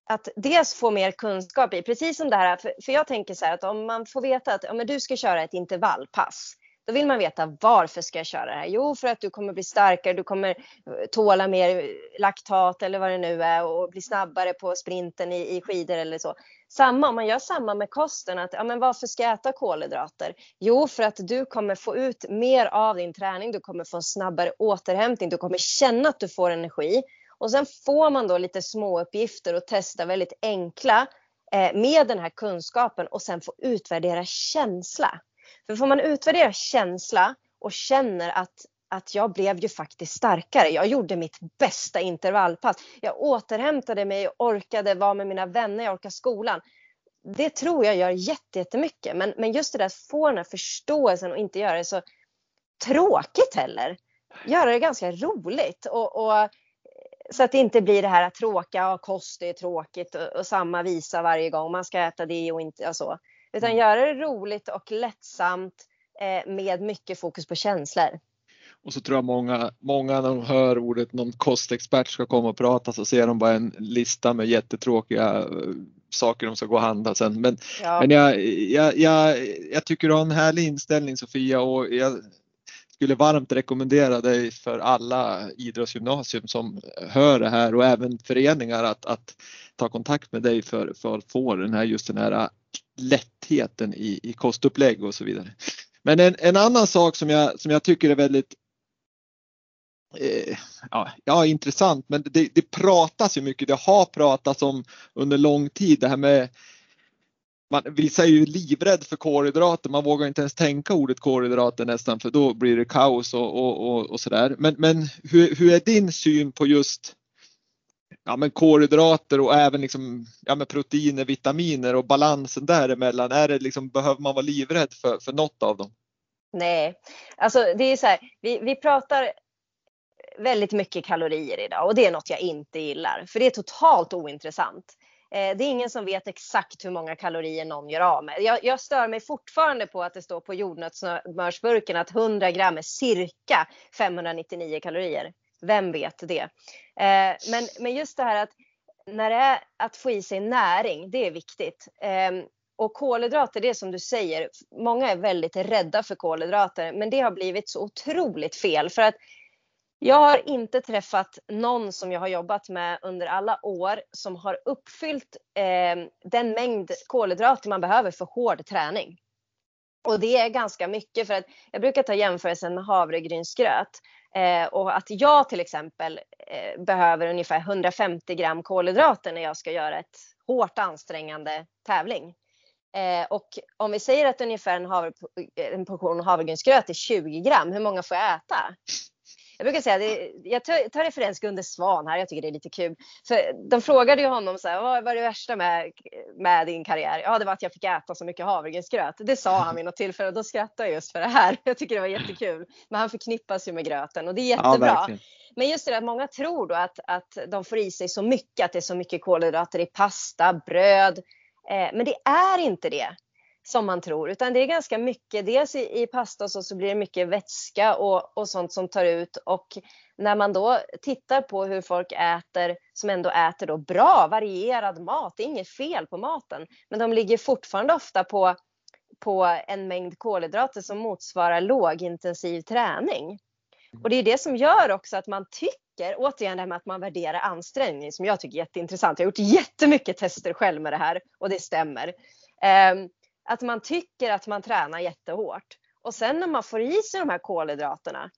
att dels få mer kunskap i, precis som det här, för, för jag tänker så här att om man får veta att ja, men du ska köra ett intervallpass, då vill man veta varför ska jag köra det här? Jo, för att du kommer bli starkare, du kommer eh, tåla mer eh, laktat eller vad det nu är och bli snabbare på sprinten i, i skidor eller så. Samma, om man gör samma med kosten, att ja, men varför ska jag äta kolhydrater? Jo, för att du kommer få ut mer av din träning, du kommer få en snabbare återhämtning, du kommer känna att du får energi. Och sen får man då lite småuppgifter och testa väldigt enkla eh, med den här kunskapen och sen få utvärdera känsla. För får man utvärdera känsla och känner att att jag blev ju faktiskt starkare. Jag gjorde mitt bästa intervallpass. Jag återhämtade mig, och orkade vara med mina vänner, jag orkade skolan. Det tror jag gör jättemycket. Men, men just det där att få den här förståelsen och inte göra det så tråkigt heller. Göra det ganska roligt. Och, och eh, så att det inte blir det här att tråkiga, kost är tråkigt och, och, samma visa varje gång. Man ska äta det och inte och så. Utan mm. göra det roligt och lättsamt eh, med mycket fokus på känslor. Och så tror jag många, många när de hör ordet någon kostexpert ska komma och prata så ser de bara en lista med jättetråkiga eh, saker de ska gå och handla sen. Men, ja. men jag, jag, jag, jag tycker du har en härlig inställning Sofia och jag skulle varmt rekommendera dig för alla idrottsgymnasium som hör det här och även föreningar att, att ta kontakt med dig för, för att få den här, just den här lättheten i, i kostupplägg och så vidare. Men en, en annan sak som jag, som jag tycker är väldigt eh, ja, ja, intressant, men det, det pratas ju mycket, det har pratats om under lång tid det här med man, vissa är ju livrädd för kolhydrater, man vågar inte ens tänka ordet kolhydrater nästan för då blir det kaos och, och, och, och sådär. Men, men hur, hur är din syn på just ja, men kolhydrater och även liksom, ja, men proteiner, vitaminer och balansen däremellan? Är det liksom, behöver man vara livrädd för, för något av dem? Nej, alltså det är så här, vi, vi pratar väldigt mycket kalorier idag och det är något jag inte gillar för det är totalt ointressant. Eh, det är ingen som vet exakt hur många kalorier någon gör av med. Jag, jag stör mig fortfarande på att det står på jordnötssmörsburken att 100 gram är cirka 599 kalorier. Vem vet det? Eh, men, men just det här att när det är att få i sig näring, det är viktigt. Eh, och kolhydrater, det är som du säger, många är väldigt rädda för kolhydrater, men det har blivit så otroligt fel för att jag har inte träffat någon som jag har jobbat med under alla år som har uppfyllt eh, den mängd kolhydrater man behöver för hård träning. Och det är ganska mycket för att jag brukar ta jämförelsen med havregrynsgröt. Eh, och att jag till exempel eh, behöver ungefär 150 gram kolhydrater när jag ska göra ett hårt ansträngande tävling. Eh, och om vi säger att ungefär en, havre, eh, en portion havregrynsgröt är 20 gram, hur många får jag äta? Jag brukar säga, det, jag tar, referens Gunde Svan här, jag tycker det är lite kul. För de frågade ju honom så här, vad var det värsta med, med din karriär? Ja, det var att jag fick äta så mycket havregrynsgröt. Det sa han vid något tillfälle och då skrattade jag just för det här. Jag tycker det var jättekul. Men han förknippas ju med gröten och det är jättebra. Ja, men just det att många tror då att, att de får i sig så mycket, att det är så mycket kolhydrater i pasta, bröd. Eh, men det är inte det som man tror, utan det är ganska mycket. Dels i, i pasta och så, så blir det mycket vätska och, och sånt som tar ut och när man då tittar på hur folk äter som ändå äter då bra varierad mat. Det är inget fel på maten, men de ligger fortfarande ofta på på en mängd kolhydrater som motsvarar lågintensiv träning. Och det är det som gör också att man tycker, återigen det här med att man värderar ansträngning som jag tycker är jätteintressant. Jag har gjort jättemycket tester själv med det här och det stämmer. Um, att man tycker att man tränar jättehårt och sen när man får i sig de här kolhydraterna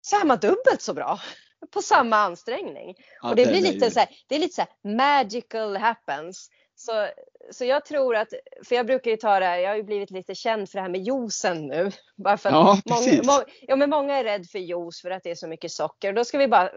så är man dubbelt så bra på samma ansträngning. Ja, och det blir lite så här, det är lite så här magical happens. Så, så jag tror att, för jag brukar ju ta det här, jag har ju blivit lite känd för det här med juicen nu. Bara för ja, många, må, ja, men många är rädda för juice för att det är så mycket socker. Då ska vi bara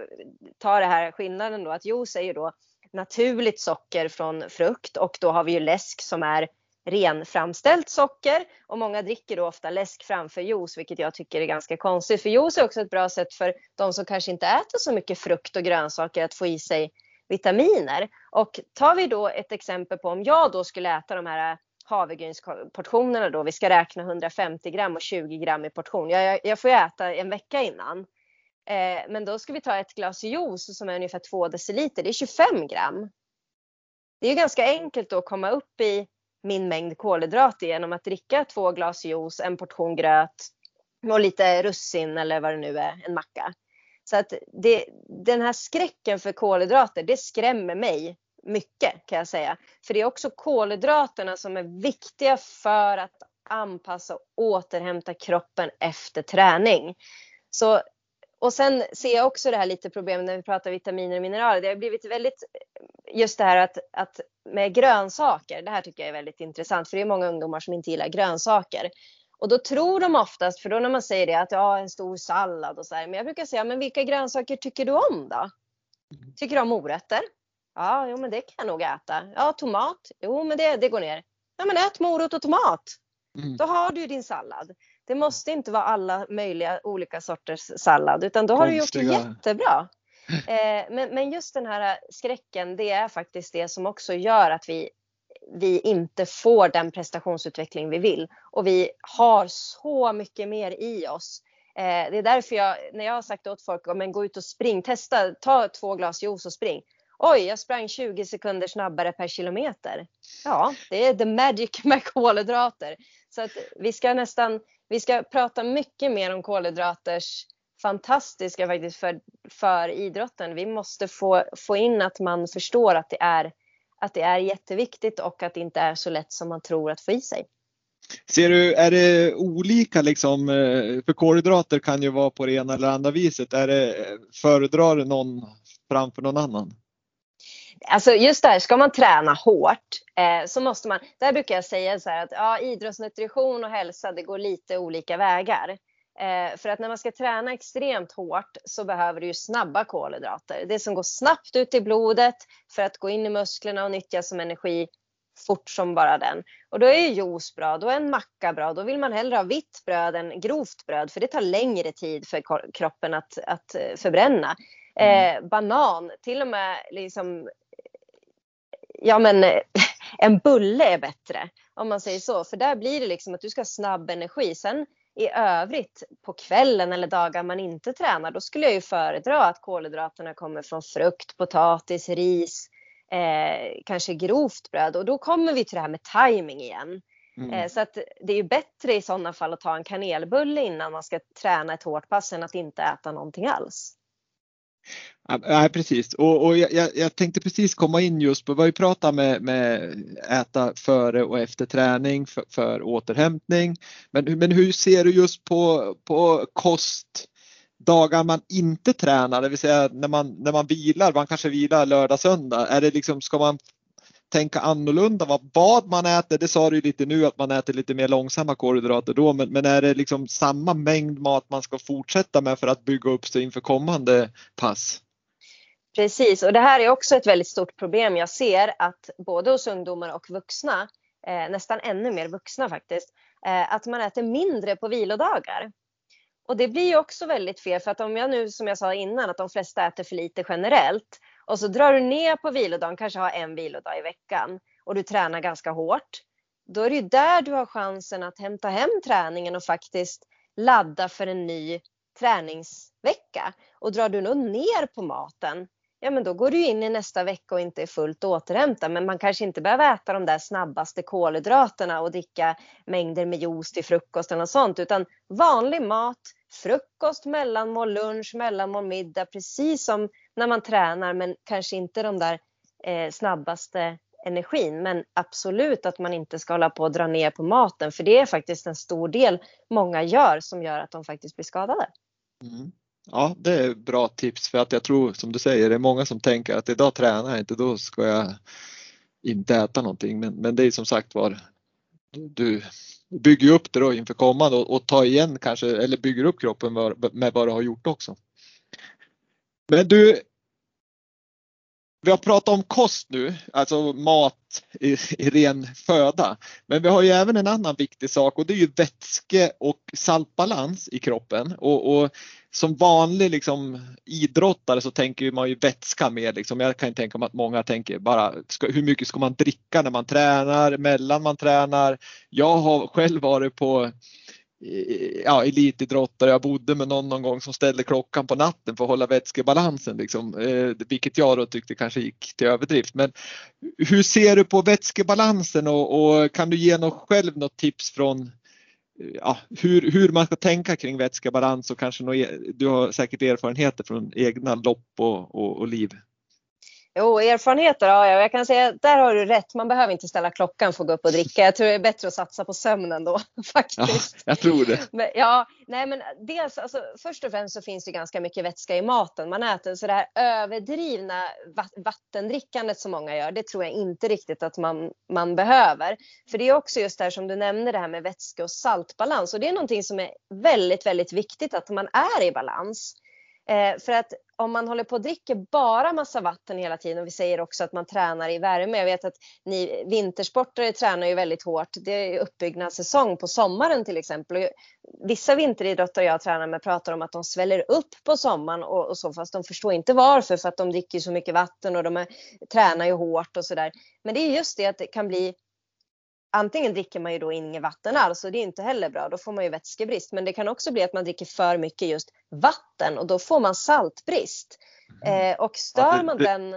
ta det här skillnaden då, att juice är ju då naturligt socker från frukt och då har vi ju läsk som är renframställt socker och många dricker då ofta läsk framför juice vilket jag tycker är ganska konstigt. För juice är också ett bra sätt för de som kanske inte äter så mycket frukt och grönsaker att få i sig vitaminer. Och tar vi då ett exempel på om jag då skulle äta de här havregrynsportionerna då, vi ska räkna 150 gram och 20 gram i portion. Jag, jag får ju äta en vecka innan. Eh, men då ska vi ta ett glas juice som är ungefär 2 deciliter, det är 25 gram. Det är ju ganska enkelt att komma upp i min mängd kolhydrater genom att dricka två glas juice, en portion gröt och lite russin eller vad det nu är, en macka. Så att det, den här skräcken för kolhydrater, det skrämmer mig mycket kan jag säga. För det är också kolhydraterna som är viktiga för att anpassa och återhämta kroppen efter träning. Så, och sen ser jag också det här lite problemet när vi pratar vitaminer och mineraler. Det har blivit väldigt just det här att, att med grönsaker, det här tycker jag är väldigt intressant för det är många ungdomar som inte gillar grönsaker. Och då tror de oftast, för då när man säger det, att ja, en stor sallad och så här. Men jag brukar säga, men vilka grönsaker tycker du om då? Tycker du om morötter? Ja, jo men det kan jag nog äta. Ja, tomat? Jo men det, det går ner. Ja men ät morot och tomat. Mm. Då har du din sallad. Det måste inte vara alla möjliga olika sorters sallad utan då har Konstiga. du gjort det jättebra. Eh, men, men just den här skräcken, det är faktiskt det som också gör att vi, vi inte får den prestationsutveckling vi vill. Och vi har så mycket mer i oss. Eh, det är därför jag, när jag har sagt åt folk, men gå ut och spring, testa, ta två glas juice och spring. Oj, jag sprang 20 sekunder snabbare per kilometer. Ja, det är the magic med kolhydrater. Så att vi ska nästan, vi ska prata mycket mer om kolhydraters fantastiska faktiskt för, för idrotten. Vi måste få, få in att man förstår att det, är, att det är jätteviktigt och att det inte är så lätt som man tror att få i sig. Ser du, är det olika liksom, eh, för kolhydrater kan ju vara på det ena eller andra viset. Är det, föredrar du någon framför någon annan? Alltså just där, ska man träna hårt eh, så måste man, där brukar jag säga så här att ja, idrottsnutrition och hälsa det går lite olika vägar. Eh, för att när man ska träna extremt hårt så behöver du ju snabba kolhydrater. Det som går snabbt ut i blodet för att gå in i musklerna och nyttjas som energi fort som bara den. Och då är ju juice bra, då är en macka bra. Då vill man hellre ha vitt bröd än grovt bröd för det tar längre tid för kroppen att, att eh, förbränna. Mm. Eh, banan, till och med liksom ja men en bulle är bättre om man säger så. För där blir det liksom att du ska ha snabb energi. Sen i övrigt på kvällen eller dagar man inte tränar, då skulle jag ju föredra att kolhydraterna kommer från frukt, potatis, ris, eh, kanske grovt bröd. Och då kommer vi till det här med timing igen. Mm. Eh, så att det är ju bättre i sådana fall att ta en kanelbulle innan man ska träna ett hårt pass än att inte äta någonting alls. Nej, precis. Och, och jag, jag, tänkte precis komma in just på vad vi pratar med, med äta före och efter träning för, för återhämtning. Men, men hur ser du just på, på kost dagar man inte tränar, det vill säga när man, när man vilar, man kanske vilar lördag, söndag. Är det liksom, ska man tänka annorlunda vad, vad man äter? Det sa du lite nu att man äter lite mer långsamma kolhydrater då, men, men är det liksom samma mängd mat man ska fortsätta med för att bygga upp sig inför kommande pass? Precis, och det här är också ett väldigt stort problem. Jag ser att både hos ungdomar och vuxna, eh, nästan ännu mer vuxna faktiskt, eh, att man äter mindre på vilodagar. Och det blir ju också väldigt fel för att om jag nu som jag sa innan att de flesta äter för lite generellt och så drar du ner på vilodagen, kanske har en vilodag i veckan och du tränar ganska hårt. Då är det ju där du har chansen att hämta hem träningen och faktiskt ladda för en ny träningsvecka. Och drar du nog ner på maten, ja men då går du in i nästa vecka och inte är fullt återhämtad. Men man kanske inte behöver äta de där snabbaste kolhydraterna och dricka mängder med juice till frukost eller något sånt. Utan vanlig mat, frukost, mellanmål, lunch, mellanmål, middag. Precis som när man tränar men kanske inte de där eh, snabbaste energin. Men absolut att man inte ska hålla på och dra ner på maten för det är faktiskt en stor del många gör som gör att de faktiskt blir skadade. Mm. Ja, det är bra tips för att jag tror som du säger, det är många som tänker att idag tränar jag inte, då ska jag inte äta någonting. Men, men det är som sagt var, du bygger upp det då inför kommande och, och tar igen kanske, eller bygger upp kroppen med vad du har gjort också. Men du, vi har pratat om kost nu, alltså mat i, i, ren föda. Men vi har ju även en annan viktig sak och det är ju vätske och saltbalans i kroppen. Och, och som vanlig liksom, idrottare så tänker man ju vätska mer. Liksom. Jag kan tänka mig att många tänker bara ska, hur mycket ska man dricka när man tränar, mellan man tränar. Jag har själv varit på ja, elitidrottare. Jag bodde med någon någon gång som ställde klockan på natten för att hålla vätskebalansen, liksom, eh, vilket jag då tyckte kanske gick till överdrift. Men hur ser du på vätskebalansen och, och kan du ge något själv något tips från eh, ja, hur, hur man ska tänka kring vätskebalans och kanske något, e- du har säkert erfarenheter från egna lopp och, och, och liv? Jo, erfarenheter ja, jag kan säga där har du rätt. Man behöver inte ställa klockan för att gå upp och dricka. Jag tror det är bättre att satsa på sömnen då faktiskt. Ja, jag tror det. Men, ja, nej men dels alltså, först och främst så finns det ganska mycket vätska i maten man äter. Så det här överdrivna vattendrickandet som många gör, det tror jag inte riktigt att man, man behöver. För det är också just det här som du nämner det här med vätske och saltbalans och det är någonting som är väldigt, väldigt viktigt att man är i balans. Eh, för att om man håller på och dricker bara massa vatten hela tiden och vi säger också att man tränar i värme. Jag vet att ni vintersportare tränar ju väldigt hårt. Det är uppbyggnadssäsong på sommaren till exempel. Och vissa vinteridrottare jag tränar med pratar om att de sväller upp på sommaren och, och så fast de förstår inte varför för att de dricker så mycket vatten och de är, tränar ju hårt och sådär. Men det är just det att det kan bli antingen dricker man ju då inget vatten alls och det är inte heller bra. Då får man ju vätskebrist. Men det kan också bli att man dricker för mycket just vatten och då får man saltbrist. Mm. Eh, och stör man den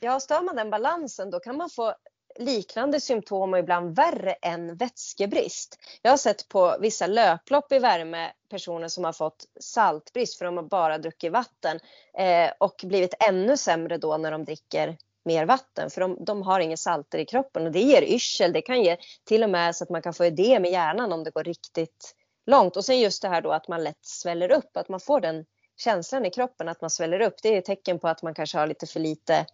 Ja, stör man den balansen då kan man få liknande symptom och ibland värre än vätskebrist. Jag har sett på vissa löplopp i värme personer som har fått saltbrist för de har bara druckit vatten eh, och blivit ännu sämre då när de dricker mer vatten för de, de, har inga salter i kroppen och det ger yrsel. Det kan ge till och med så att man kan få ödem i hjärnan om det går riktigt långt. Och sen just det här då att man lätt sväller upp, att man får den känslan i kroppen att man sväller upp. Det är ett tecken på att man kanske har lite för lite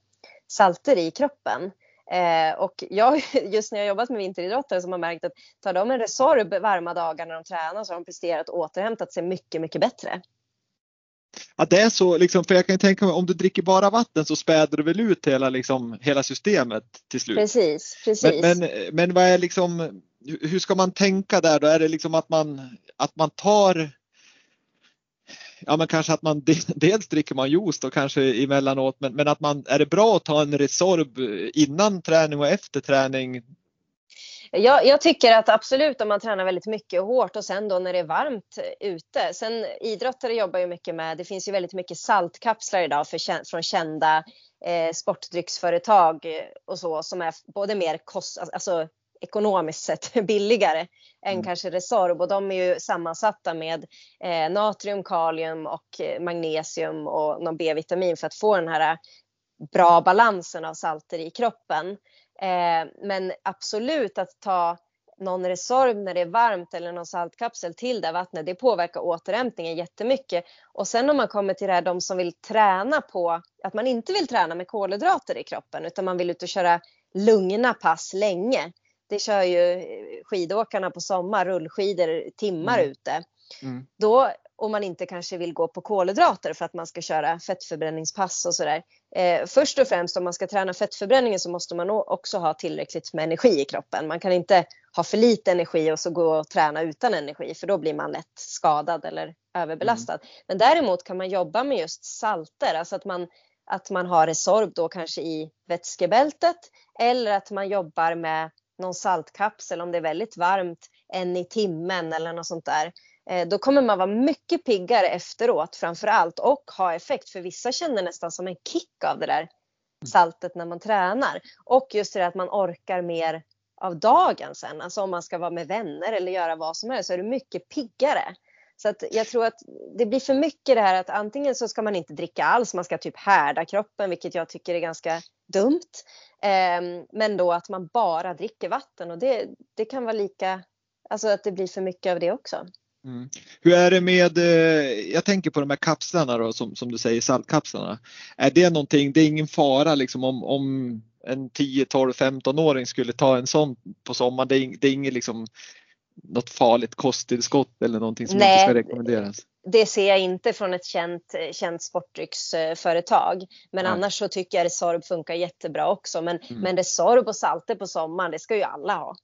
salter i kroppen. Eh, och jag, just när jag jobbat med vinteridrottare som har märkt att tar de en Resorb varma dagar när de tränar så har de presterat och återhämtat sig mycket, mycket bättre. Ja, det är så, liksom, för jag kan tänka mig om du dricker bara vatten så späder du väl ut hela, liksom, hela systemet till slut. Precis, precis. Men, men, men vad är liksom, hur ska man tänka där då? Är det liksom att man, att man tar ja men kanske att man dels dricker man juice då kanske emellanåt men, men att man, är det bra att ta en Resorb innan träning och efter träning? Jag, jag, tycker att absolut om man tränar väldigt mycket och hårt och sen då när det är varmt ute. Sen idrottare jobbar ju mycket med, det finns ju väldigt mycket saltkapslar idag för, från kända eh, sportdrycksföretag och så som är både mer kost, alltså ekonomiskt sett billigare än mm. kanske Resorb och de är ju sammansatta med eh, natrium, kalium och eh, magnesium och någon B-vitamin för att få den här bra balansen av salter i kroppen. Eh, men absolut att ta någon Resorb när det är varmt eller någon saltkapsel till det vattnet, det påverkar återhämtningen jättemycket. Och sen om man kommer till det här, de som vill träna på, att man inte vill träna med kolhydrater i kroppen utan man vill ut och köra lugna pass länge det kör ju skidåkarna på sommar, rullskidor timmar mm. ute. Mm. Då om man inte kanske vill gå på kolhydrater för att man ska köra fettförbränningspass och sådär. Eh, först och främst om man ska träna fettförbränningen så måste man också ha tillräckligt med energi i kroppen. Man kan inte ha för lite energi och så gå och träna utan energi för då blir man lätt skadad eller överbelastad. Mm. Men däremot kan man jobba med just salter, alltså att man, att man har Resorb då kanske i vätskebältet eller att man jobbar med någon saltkapsel om det är väldigt varmt en i timmen eller något sånt där. Eh, då kommer man vara mycket piggare efteråt framför allt och ha effekt för vissa känner nästan som en kick av det där saltet när man tränar. Och just det att man orkar mer av dagen sen. Alltså om man ska vara med vänner eller göra vad som helst så är du mycket piggare. Så att jag tror att det blir för mycket det här att antingen så ska man inte dricka alls, man ska typ härda kroppen, vilket jag tycker är ganska dumt. Ehm, men då att man bara dricker vatten och det, det kan vara lika, alltså att det blir för mycket av det också. Mm. Hur är det med, eh, jag tänker på de här kapslarna då som, som du säger, saltkapslarna. Är det någonting, det är ingen fara liksom om, om en 10, 12, 15-åring skulle ta en sån på sommaren, det är, det är inget liksom något farligt kosttillskott eller någonting som Nej, inte ska rekommenderas? Det ser jag inte från ett känt, känt sportdrycksföretag. Men ja. annars så tycker jag Resorb funkar jättebra också. Men, mm. men Resorb och salter på sommaren, det ska ju alla ha.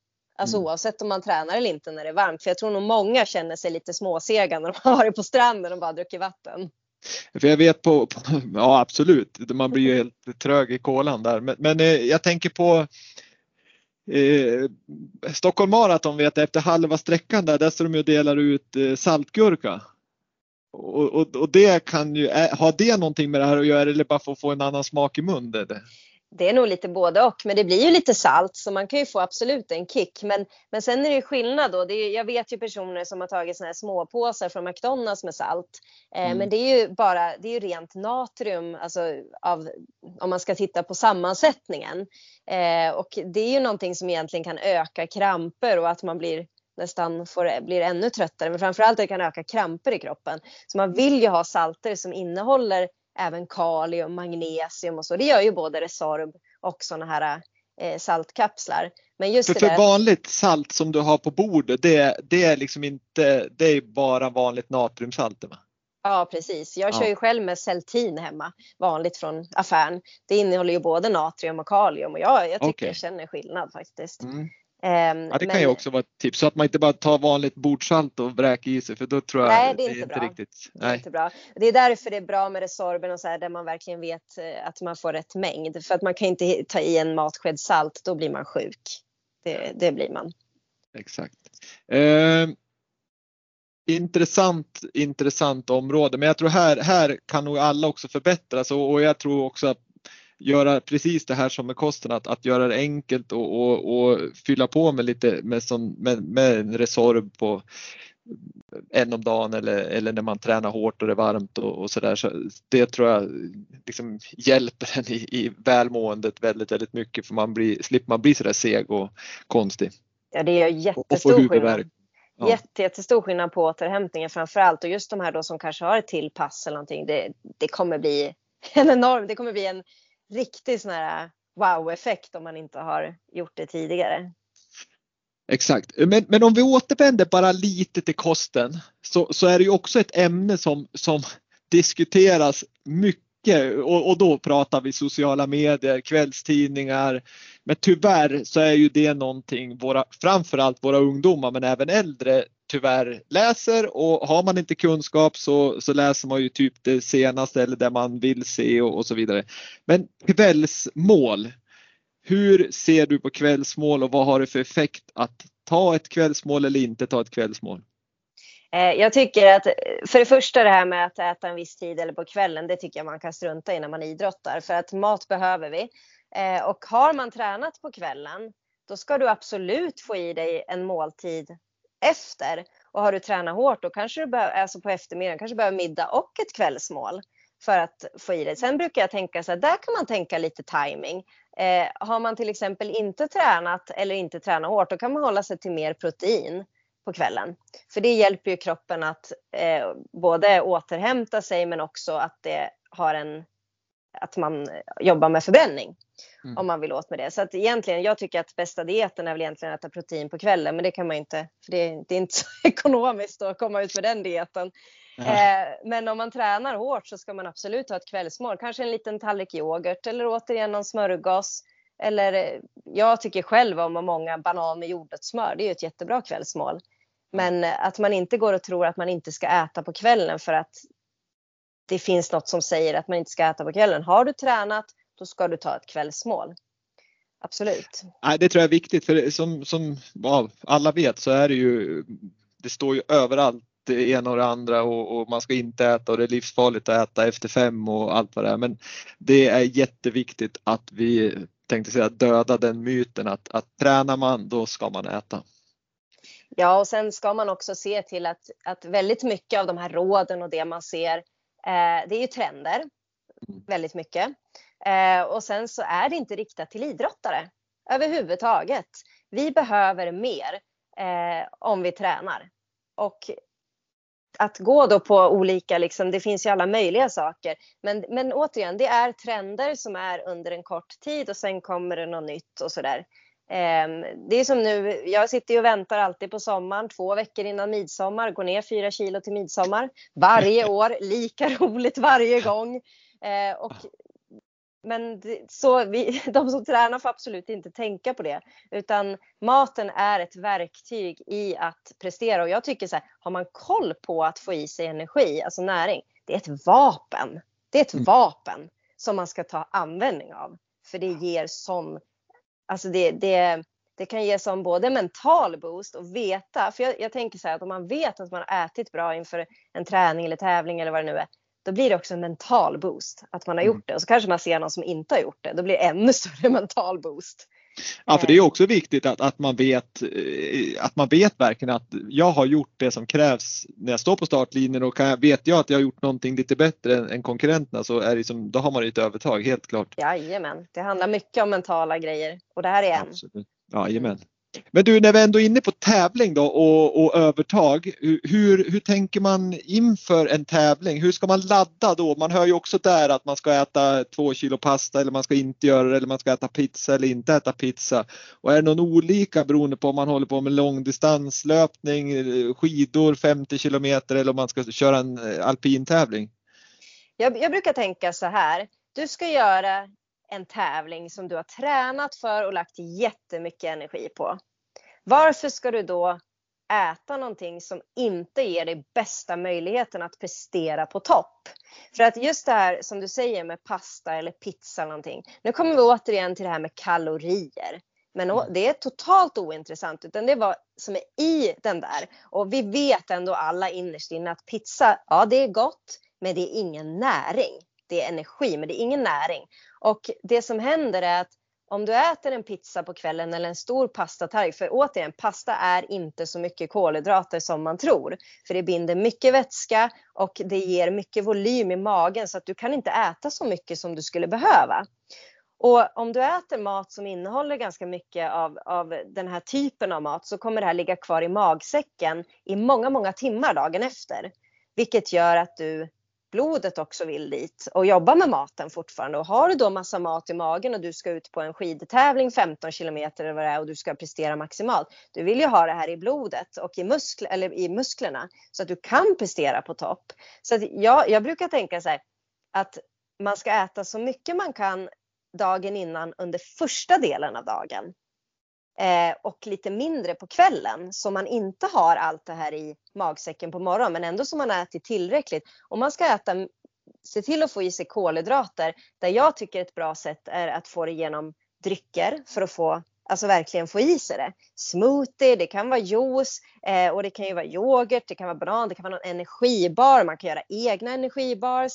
Alltså mm. oavsett om man tränar eller inte när det är varmt. För jag tror nog många känner sig lite småsega när de har varit på stranden och bara druckit vatten. För jag vet på, på ja absolut, man blir ju helt trög i kolan där. Men, men eh, jag tänker på Eh, Stockholm Marathon vet jag efter halva sträckan där, där står de och delar ut eh, saltgurka. Och, och, och, det kan ju, har det någonting med det här att göra eller bara för att få en annan smak i munnen? Det är nog lite både och, men det blir ju lite salt så man kan ju få absolut en kick. Men, men sen är det ju skillnad då. Det är, jag vet ju personer som har tagit såna här småpåsar från McDonalds med salt. Eh, mm. Men det är ju bara, det är ju rent natrium, alltså av, om man ska titta på sammansättningen. Eh, och det är ju någonting som egentligen kan öka kramper och att man blir nästan får, blir ännu tröttare. Men framförallt det kan öka kramper i kroppen. Så man vill ju ha salter som innehåller även kalium, magnesium och så. Det gör ju både Resorb och sådana här eh, saltkapslar. Men just för, för vanligt salt som du har på bordet, det, det är liksom inte, det är bara vanligt natriumsalt? Va? Ja precis. Jag kör ju själv med Celtin hemma, vanligt från affären. Det innehåller ju både natrium och kalium och jag, jag tycker okay. jag känner skillnad faktiskt. Mm. Um, ja, det kan ju också vara ett tips så att man inte bara tar vanligt bordsalt och vräker i sig för då tror jag nej, det är det är inte riktigt. Nej. Det är inte bra. Det är därför det är bra med Resorben och så här där man verkligen vet eh, att man får rätt mängd för att man kan inte ta i en matsked salt då blir man sjuk. Det, det blir man. Exakt. Eh, intressant, intressant område men jag tror här, här kan nog alla också förbättras och, och jag tror också att göra precis det här som med kosten, att, att göra det enkelt och, och, och fylla på med lite med, som, med, med en Resorb på en om dagen eller, eller när man tränar hårt och det är varmt och, och sådär. Så det tror jag liksom hjälper en i, i välmåendet väldigt, väldigt mycket för man blir, slipper man bli sådär seg och konstig. Ja, det är jättestor skillnad. Ja. Jätte, jättestor skillnad på återhämtningen framförallt och just de här då som kanske har ett till pass eller någonting. Det, det kommer bli en enorm, det kommer bli en riktig sån här äh, wow-effekt om man inte har gjort det tidigare. Exakt, men, men om vi återvänder bara lite till kosten så, så är det ju också ett ämne som, som diskuteras mycket och, och då pratar vi sociala medier, kvällstidningar. Men tyvärr så är ju det någonting våra, framförallt våra ungdomar men även äldre tyvärr läser och har man inte kunskap så, så läser man ju typ det senaste eller det man vill se och, och så vidare. Men kvällsmål, hur ser du på kvällsmål och vad har det för effekt att ta ett kvällsmål eller inte ta ett kvällsmål? Eh, jag tycker att för det första det här med att äta en viss tid eller på kvällen, det tycker jag man kan strunta i när man idrottar för att mat behöver vi. Eh, och har man tränat på kvällen, då ska du absolut få i dig en måltid efter. Och har du tränat hårt, då kanske du behöver, alltså på eftermiddagen, kanske behöver middag och ett kvällsmål för att få i dig. Sen brukar jag tänka så här, där kan man tänka lite timing. Eh, har man till exempel inte tränat eller inte tränat hårt, då kan man hålla sig till mer protein på kvällen. För det hjälper ju kroppen att eh, både återhämta sig men också att det har en att man jobbar med förbränning. Mm. Om man vill åt med det. Så att egentligen, jag tycker att bästa dieten är väl egentligen att äta protein på kvällen. Men det kan man inte, för det, det är inte så ekonomiskt att komma ut med den dieten. Eh, men om man tränar hårt så ska man absolut ha ett kvällsmål. Kanske en liten tallrik yoghurt eller återigen någon smörgås. Eller eh, jag tycker själv om många banan med jordnötssmör. Det är ju ett jättebra kvällsmål. Men eh, att man inte går och tror att man inte ska äta på kvällen för att det finns något som säger att man inte ska äta på kvällen. Har du tränat, då ska du ta ett kvällsmål. Absolut. det tror jag är viktigt för som, som alla vet så är det ju, det står ju överallt det ena och det andra och, och, man ska inte äta och det är livsfarligt att äta efter fem och allt vad det är. Men det är jätteviktigt att vi tänkte säga döda den myten att, att tränar man då ska man äta. Ja, och sen ska man också se till att, att väldigt mycket av de här råden och det man ser, det är ju trender. Mm. Väldigt mycket. Eh, och sen så är det inte riktat till idrottare överhuvudtaget. Vi behöver mer eh, om vi tränar. Och att gå då på olika, liksom, det finns ju alla möjliga saker. Men, men återigen, det är trender som är under en kort tid och sen kommer det något nytt och sådär. Ehm, det är som nu, jag sitter och väntar alltid på sommaren, två veckor innan midsommar, går ner fyra kilo till midsommar. Varje år, lika roligt varje gång. Ehm, och, men så vi, de som tränar får absolut inte tänka på det. Utan maten är ett verktyg i att prestera. Och jag tycker så här, har man koll på att få i sig energi, alltså näring, det är ett vapen. Det är ett mm. vapen som man ska ta användning av. För det ger sån Alltså det, det, det kan ge som både mental boost och veta, för jag, jag, tänker så här att om man vet att man har ätit bra inför en träning eller tävling eller vad det nu är, då blir det också en mental boost att man har mm. gjort det. Och så kanske man ser någon som inte har gjort det, då blir det ännu större mental boost. Ja, för det är eh. också viktigt att, att, man vet, eh, att man vet verkligen att jag har gjort det som krävs när jag står på startlinjen och kan vet jag att jag har gjort någonting lite bättre än, än konkurrenterna så är det som, då har man ett övertag, helt klart. Jajamän, det handlar mycket om mentala grejer och det här är en. Absolut. Jajamän. Men du, när vi ändå är inne på tävling då och, och övertag, hur, hur tänker man inför en tävling? Hur ska man ladda då? Man hör ju också där att man ska äta två kilo pasta eller man ska inte göra det eller man ska äta pizza eller inte äta pizza. Och är det någon olika beroende på om man håller på med långdistanslöpning, skidor 50 kilometer eller om man ska köra en eh, alpintävling? Jag, jag brukar tänka så här. Du ska göra en tävling som du har tränat för och lagt jättemycket energi på. Varför ska du då äta någonting som inte ger dig bästa möjligheten att prestera på topp? För att just det här som du säger med pasta eller pizza eller någonting. Nu kommer vi återigen till det här med kalorier. Men det är totalt ointressant utan det är vad som är i den där. Och vi vet ändå alla innerst inne att pizza, ja det är gott men det är ingen näring. Det är energi men det är ingen näring. Och det som händer är att om du äter en pizza på kvällen eller en stor pastatallrik, för återigen, pasta är inte så mycket kolhydrater som man tror. För det binder mycket vätska och det ger mycket volym i magen så att du kan inte äta så mycket som du skulle behöva. Och om du äter mat som innehåller ganska mycket av, av den här typen av mat så kommer det här ligga kvar i magsäcken i många, många timmar dagen efter. Vilket gör att du blodet också vill dit och jobba med maten fortfarande. Och har du då massa mat i magen och du ska ut på en skidtävling 15 kilometer eller vad det är och du ska prestera maximalt. Du vill ju ha det här i blodet och i, muskler, eller i musklerna så att du kan prestera på topp. Så jag, jag brukar tänka så här att man ska äta så mycket man kan dagen innan under första delen av dagen. Eh, och lite mindre på kvällen så man inte har allt det här i magsäcken på morgonen men ändå så man har ätit tillräckligt. Om man ska äta, se till att få i sig kolhydrater där jag tycker ett bra sätt är att få det genom drycker för att få Alltså verkligen få i sig det. Smoothie, det kan vara juice eh, och det kan ju vara yoghurt, det kan vara banan, det kan vara någon energibar, man kan göra egna energibars.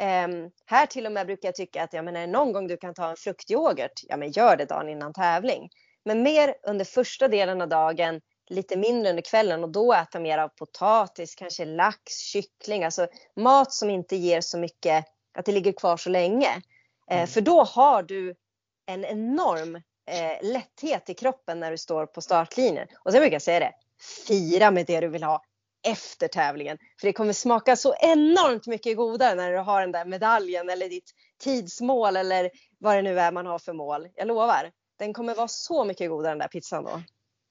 Um, här till och med brukar jag tycka att ja, men är det någon gång du kan ta en fruktyoghurt, ja men gör det dagen innan tävling. Men mer under första delen av dagen, lite mindre under kvällen och då äta mer av potatis, kanske lax, kyckling, alltså mat som inte ger så mycket, att det ligger kvar så länge. Eh, mm. för då har du en enorm eh, lätthet i kroppen när du står på startlinjen. Och sen brukar jag säga det, fira med det du vill ha efter tävlingen. För det kommer smaka så enormt mycket godare när du har den där medaljen eller ditt tidsmål eller vad det nu är man har för mål. Jag lovar. Den kommer vara så mycket godare den där pizzan då.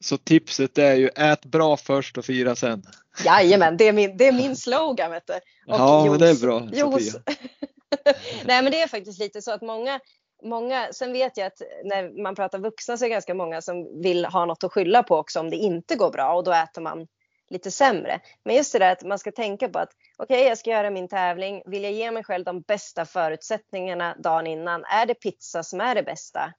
Så tipset är ju ät bra först och fira sen. Jajamän, det är min, det är min slogan vet du. Och ja, juice, men det är bra Sofia. Nej men det är faktiskt lite så att många, många, sen vet jag att när man pratar vuxna så är det ganska många som vill ha något att skylla på också om det inte går bra och då äter man lite sämre. Men just det där att man ska tänka på att okej, okay, jag ska göra min tävling. Vill jag ge mig själv de bästa förutsättningarna dagen innan? Är det pizza som är det bästa?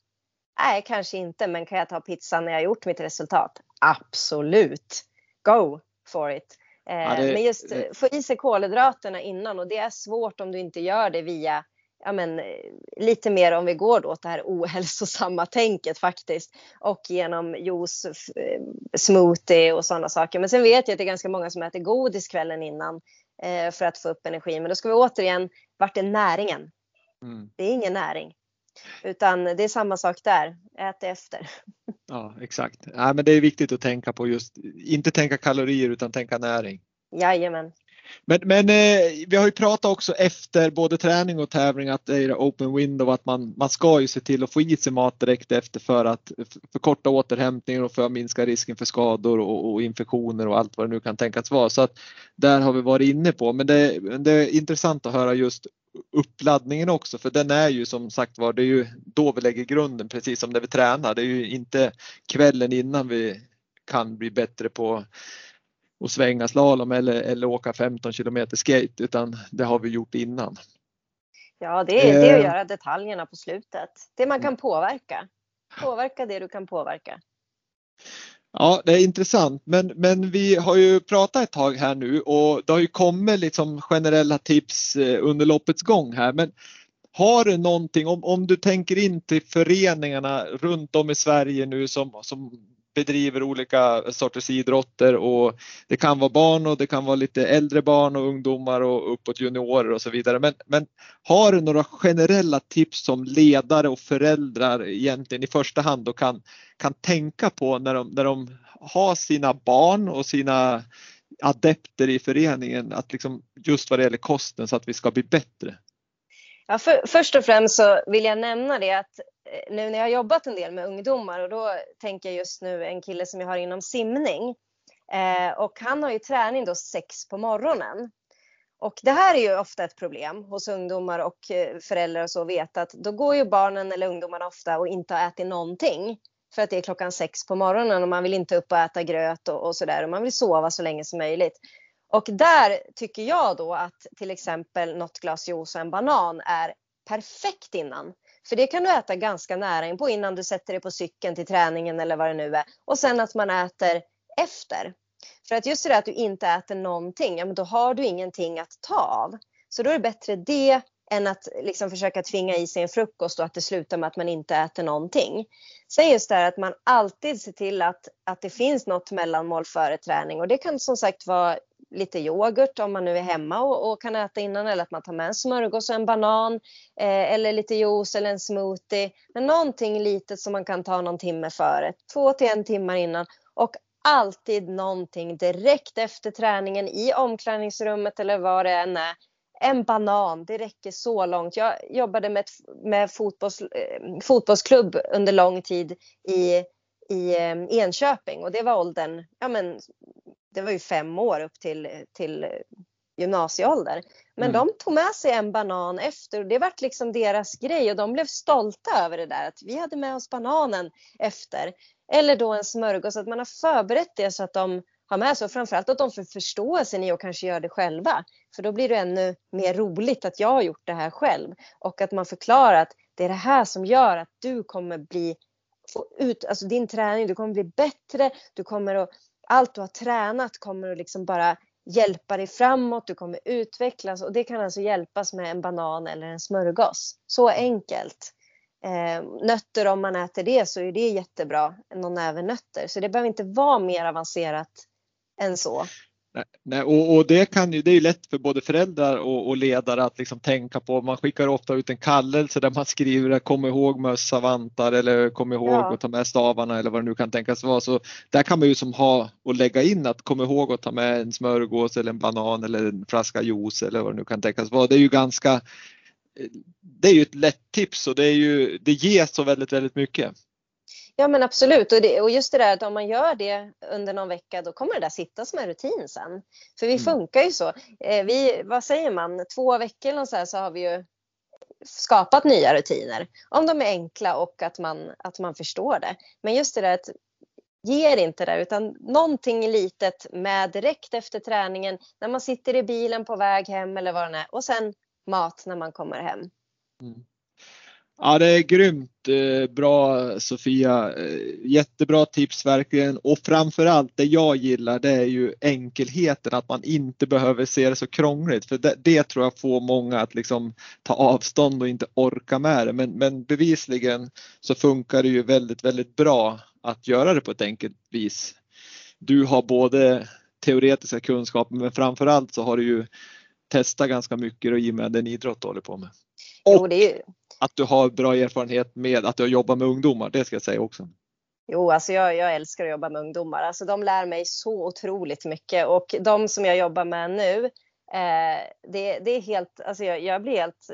Nej, kanske inte, men kan jag ta pizzan när jag gjort mitt resultat? Absolut! Go for it! Ja, det, men just få i sig kolhydraterna innan och det är svårt om du inte gör det via ja, men, lite mer om vi går åt det här ohälsosamma tänket faktiskt och genom juice, eh, smoothie och sådana saker. Men sen vet jag att det är ganska många som äter godis kvällen innan eh, för att få upp energi. Men då ska vi återigen, vart är näringen? Mm. Det är ingen näring. Utan det är samma sak där, ät efter. Ja, exakt. Ja, men det är viktigt att tänka på just, inte tänka kalorier utan tänka näring. Jajamän. Men, men eh, vi har ju pratat också efter både träning och tävling att det är open window att man, man ska ju se till att få i sig mat direkt efter för att förkorta återhämtningen och för att minska risken för skador och, och infektioner och allt vad det nu kan tänkas vara. Så att där har vi varit inne på. Men det, det är intressant att höra just uppladdningen också för den är ju som sagt var det är ju då vi lägger grunden precis som när vi tränar. Det är ju inte kvällen innan vi kan bli bättre på att svänga slalom eller, eller åka 15 kilometer skate utan det har vi gjort innan. Ja, det är, det är att eh. göra detaljerna på slutet. Det man kan påverka. Påverka det du kan påverka. Ja, det är intressant, men, men vi har ju pratat ett tag här nu och det har ju kommit liksom generella tips eh, under loppets gång här. Men har du någonting, om, om du tänker in till föreningarna runt om i Sverige nu som, som bedriver olika sorters idrotter och det kan vara barn och det kan vara lite äldre barn och ungdomar och uppåt juniorer och så vidare. Men, men har du några generella tips som ledare och föräldrar egentligen i första hand då kan, kan tänka på när de, när de har sina barn och sina adepter i föreningen att liksom just vad det gäller kosten så att vi ska bli bättre? Ja, för, först och främst så vill jag nämna det att Eh, nu när jag har jobbat en del med ungdomar och då tänker jag just nu en kille som jag har inom simning eh, och han har ju träning då sex på morgonen. Och det här är ju ofta ett problem hos ungdomar och eh, föräldrar och så veta att då går ju barnen eller ungdomarna ofta och inte har ätit någonting för att det är klockan sex på morgonen och man vill inte upp och äta gröt och, och sådär och man vill sova så länge som möjligt. Och där tycker jag då att till exempel något glas juice och en banan är perfekt innan. För det kan du äta ganska nära inpå innan du sätter dig på cykeln till träningen eller vad det nu är. Och sen att man äter efter. För att just det att du inte äter någonting, ja men då har du ingenting att ta av. Så då är det bättre det än att liksom försöka tvinga i sig en frukost och att det slutar med att man inte äter någonting. Sen just det här att man alltid ser till att, att det finns något mellanmål före träning och det kan som sagt vara lite yoghurt om man nu är hemma och, och, kan äta innan eller att man tar med en smörgås och en banan eh, eller lite juice eller en smoothie. Men någonting litet som man kan ta någon timme före, två till en timme innan och alltid någonting direkt efter träningen i omklädningsrummet eller vad det än är en banan, det räcker så långt. Jag jobbade med, ett, med fotbolls, eh, fotbollsklubb under lång tid i, i eh, Enköping och det var åldern, ja men det var ju fem år upp till, till gymnasieålder. Men mm. de tog med sig en banan efter och det var liksom deras grej och de blev stolta över det där att vi hade med oss bananen efter. Eller då en smörgås, att man har förberett det så att de har med sig och framförallt att de får förståelsen i att kanske göra det själva. För då blir det ännu mer roligt att jag har gjort det här själv och att man förklarar att det är det här som gör att du kommer bli få ut, alltså din träning, du kommer bli bättre, du kommer att, allt du har tränat kommer att liksom bara hjälpa dig framåt, du kommer utvecklas och det kan alltså hjälpas med en banan eller en smörgås. Så enkelt. Eh, nötter om man äter det så är det jättebra, någon näve nötter. Så det behöver inte vara mer avancerat än så. Nej, och, och, det, kan ju, det är ju lätt för både föräldrar och, och ledare att liksom tänka på. Man skickar ofta ut en kallelse där man skriver kom ihåg mössa, vantar eller kom ihåg ja. att ta med stavarna eller vad det nu kan tänkas vara. Så där kan man ju som ha och lägga in att kom ihåg att ta med en smörgås eller en banan eller en flaska juice eller vad det nu kan tänkas vara. Det är ju ganska det är ju ett lätt tips och det, är ju, det ger så väldigt, väldigt mycket. Ja men absolut och, det, och just det där att om man gör det under någon vecka då kommer det där sitta som en rutin sen. För vi mm. funkar ju så. Eh, vi, vad säger man, två veckor eller så, här, så har vi ju skapat nya rutiner. Om de är enkla och att man, att man förstår det. Men just det där att ger inte det utan någonting litet med direkt efter träningen när man sitter i bilen på väg hem eller vad det är och sen mat när man kommer hem. Mm. Ja, det är grymt eh, bra Sofia. Eh, jättebra tips verkligen och framförallt det jag gillar det är ju enkelheten att man inte behöver se det så krångligt för det, det tror jag får många att liksom ta avstånd och inte orka med det men, men bevisligen så funkar det ju väldigt, väldigt bra att göra det på ett enkelt vis. Du har både teoretiska kunskaper men framförallt så har du ju testat ganska mycket i och med den idrott du håller på med. Och jo, ju att du har bra erfarenhet med att du har jobbat med ungdomar, det ska jag säga också. Jo, alltså jag, jag älskar att jobba med ungdomar. Alltså de lär mig så otroligt mycket och de som jag jobbar med nu, eh, det, det, är helt, alltså jag, jag blir helt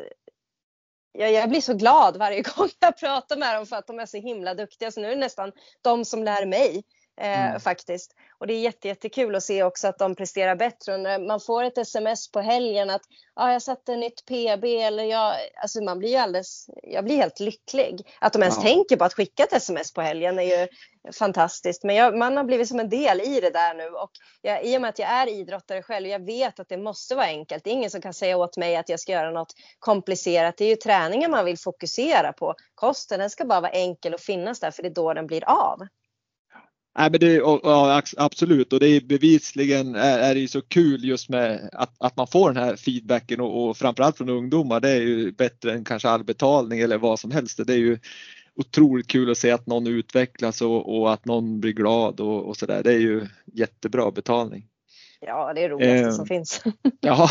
jag, jag, blir så glad varje gång jag pratar med dem för att de är så himla duktiga. Så nu är det nästan de som lär mig eh, mm. faktiskt. Och det är jätte, jättekul att se också att de presterar bättre. Och när man får ett sms på helgen att ah, jag satte nytt PB eller jag, alltså man blir ju alldeles, jag blir helt lycklig. Att de ens ja. tänker på att skicka ett sms på helgen är ju fantastiskt. Men jag, man har blivit som en del i det där nu och jag, i och med att jag är idrottare själv, jag vet att det måste vara enkelt. Det är ingen som kan säga åt mig att jag ska göra något komplicerat. Det är ju träningen man vill fokusera på. Kosten den ska bara vara enkel och finnas där för det är då den blir av. Nej, men det, ja, absolut och det är bevisligen är, är det ju så kul just med att, att man får den här feedbacken och, och framförallt från ungdomar. Det är ju bättre än kanske all betalning eller vad som helst. Det är ju otroligt kul att se att någon utvecklas och, och att någon blir glad och, och där. Det är ju jättebra betalning. Ja, det är roligaste eh, som finns. ja.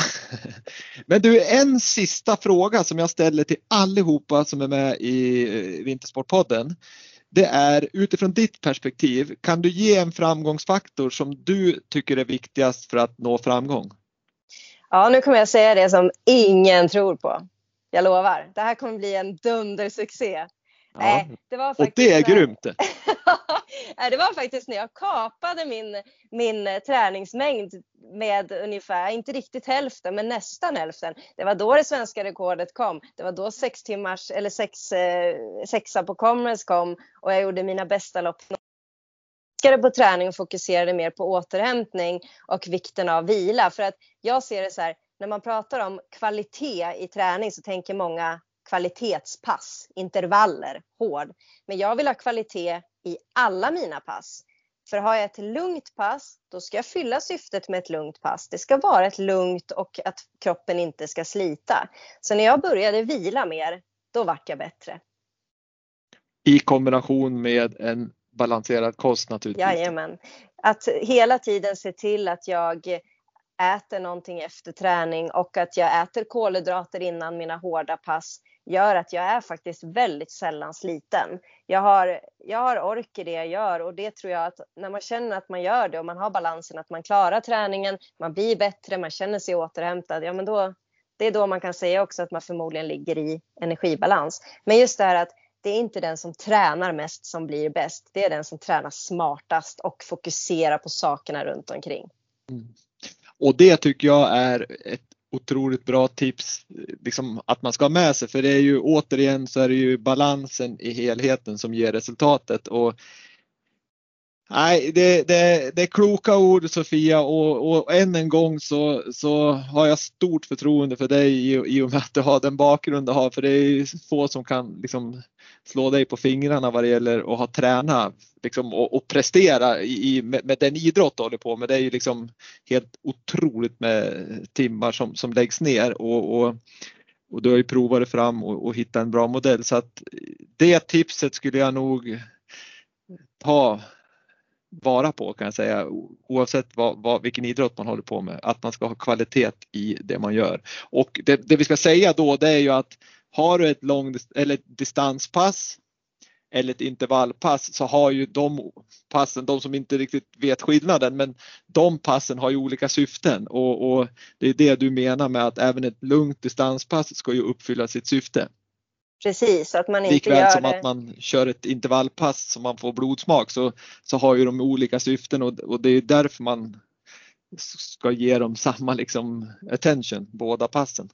Men du, en sista fråga som jag ställer till allihopa som är med i eh, Vintersportpodden det är utifrån ditt perspektiv, kan du ge en framgångsfaktor som du tycker är viktigast för att nå framgång? Ja, nu kommer jag säga det som ingen tror på. Jag lovar, det här kommer bli en dundersuccé. Ja. Nej, det var faktiskt, och det är grymt! det var faktiskt när jag kapade min, min träningsmängd med ungefär, inte riktigt hälften, men nästan hälften. Det var då det svenska rekordet kom. Det var då sex timmars, eller sex, eh, sexa på Commerce kom och jag gjorde mina bästa lopp på träning och fokuserade mer på återhämtning och vikten av vila. För att jag ser det så här, när man pratar om kvalitet i träning så tänker många kvalitetspass, intervaller, hård. Men jag vill ha kvalitet i alla mina pass. För har jag ett lugnt pass, då ska jag fylla syftet med ett lugnt pass. Det ska vara ett lugnt och att kroppen inte ska slita. Så när jag började vila mer, då vart jag bättre. I kombination med en balanserad kost naturligtvis. Jajamän. Att hela tiden se till att jag äter någonting efter träning och att jag äter kolhydrater innan mina hårda pass gör att jag är faktiskt väldigt sällan sliten. Jag har, jag har ork i det jag gör och det tror jag att när man känner att man gör det och man har balansen att man klarar träningen, man blir bättre, man känner sig återhämtad, ja men då, det är då man kan säga också att man förmodligen ligger i energibalans. Men just det här att det är inte den som tränar mest som blir bäst. Det är den som tränar smartast och fokuserar på sakerna runt omkring. Mm. Och det tycker jag är ett otroligt bra tips liksom att man ska ha med sig. För det är ju återigen så är det ju balansen i helheten som ger resultatet. Och Nej, det, det, det är kloka ord Sofia och, och än en gång så, så har jag stort förtroende för dig i, i och med att du har den bakgrund du har för det är få som kan liksom slå dig på fingrarna vad det gäller att ha tränat liksom, och, och prestera i, med, med, den idrott du håller på med. Det är ju liksom helt otroligt med timmar som, som läggs ner och, och, och du har ju provat det fram och, och hittat en bra modell så att det tipset skulle jag nog ta vara på kan jag säga oavsett vad, vad, vilken idrott man håller på med. Att man ska ha kvalitet i det man gör. Och det, det vi ska säga då det är ju att har du ett lång eller distanspass eller ett intervallpass så har ju de passen, de som inte riktigt vet skillnaden, men de passen har ju olika syften och, och det är det du menar med att även ett lugnt distanspass ska ju uppfylla sitt syfte. Precis, att man inte Likväl gör som det. att man kör ett intervallpass som man får blodsmak så, så har ju de olika syften och, och det är därför man ska ge dem samma liksom attention, båda passen.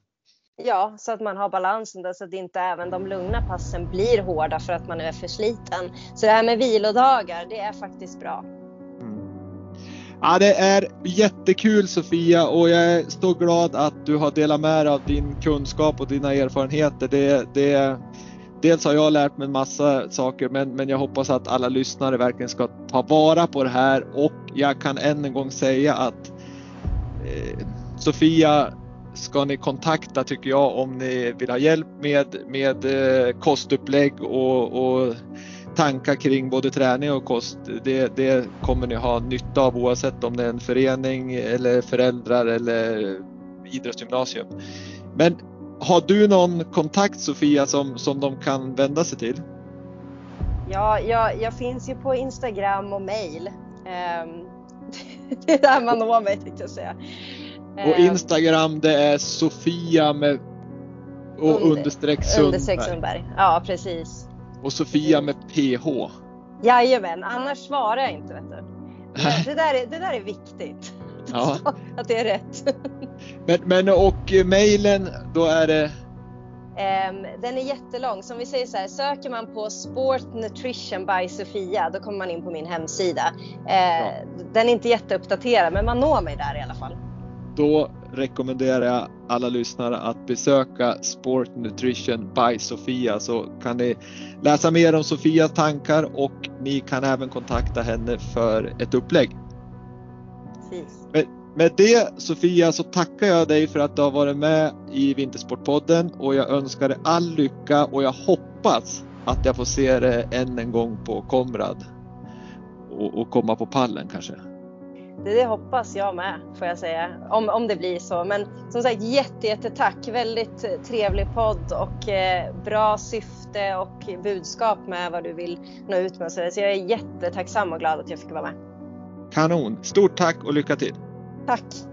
Ja, så att man har balansen där så att inte även de lugna passen blir hårda för att man är för sliten. Så det här med vilodagar, det är faktiskt bra. Ja, det är jättekul Sofia och jag är så glad att du har delat med dig av din kunskap och dina erfarenheter. Det, det, dels har jag lärt mig en massa saker men, men jag hoppas att alla lyssnare verkligen ska ta vara på det här och jag kan än en gång säga att eh, Sofia ska ni kontakta tycker jag om ni vill ha hjälp med, med eh, kostupplägg och, och tankar kring både träning och kost, det, det, kommer ni ha nytta av oavsett om det är en förening eller föräldrar eller idrottsgymnasium. Men har du någon kontakt Sofia som, som de kan vända sig till? Ja, jag, jag finns ju på Instagram och mail. Um, det är där man når mig tänkte jag säga. Och ehm. Instagram det är Sofia med och under, understreck Sundberg. Understreck Sundberg. Ja precis. Och Sofia med PH. Jajamän, annars svarar jag inte vet du. Det, där, är, det där är viktigt. Ja. Att det är rätt. Men, men och mejlen, då är det? Um, den är jättelång. Som vi säger så här, söker man på Sport Nutrition by Sofia, då kommer man in på min hemsida. Ja. Den är inte jätteuppdaterad, men man når mig där i alla fall. Då rekommenderar jag alla lyssnare att besöka Sport Nutrition by Sofia så kan ni läsa mer om Sofias tankar och ni kan även kontakta henne för ett upplägg. Med, med det Sofia så tackar jag dig för att du har varit med i Vintersportpodden och jag önskar dig all lycka och jag hoppas att jag får se dig än en gång på Komrad och, och komma på pallen kanske. Det hoppas jag med får jag säga, om, om det blir så. Men som sagt jätte, jätte tack. Väldigt trevlig podd och eh, bra syfte och budskap med vad du vill nå ut med. Så jag är jättetacksam och glad att jag fick vara med. Kanon! Stort tack och lycka till! Tack!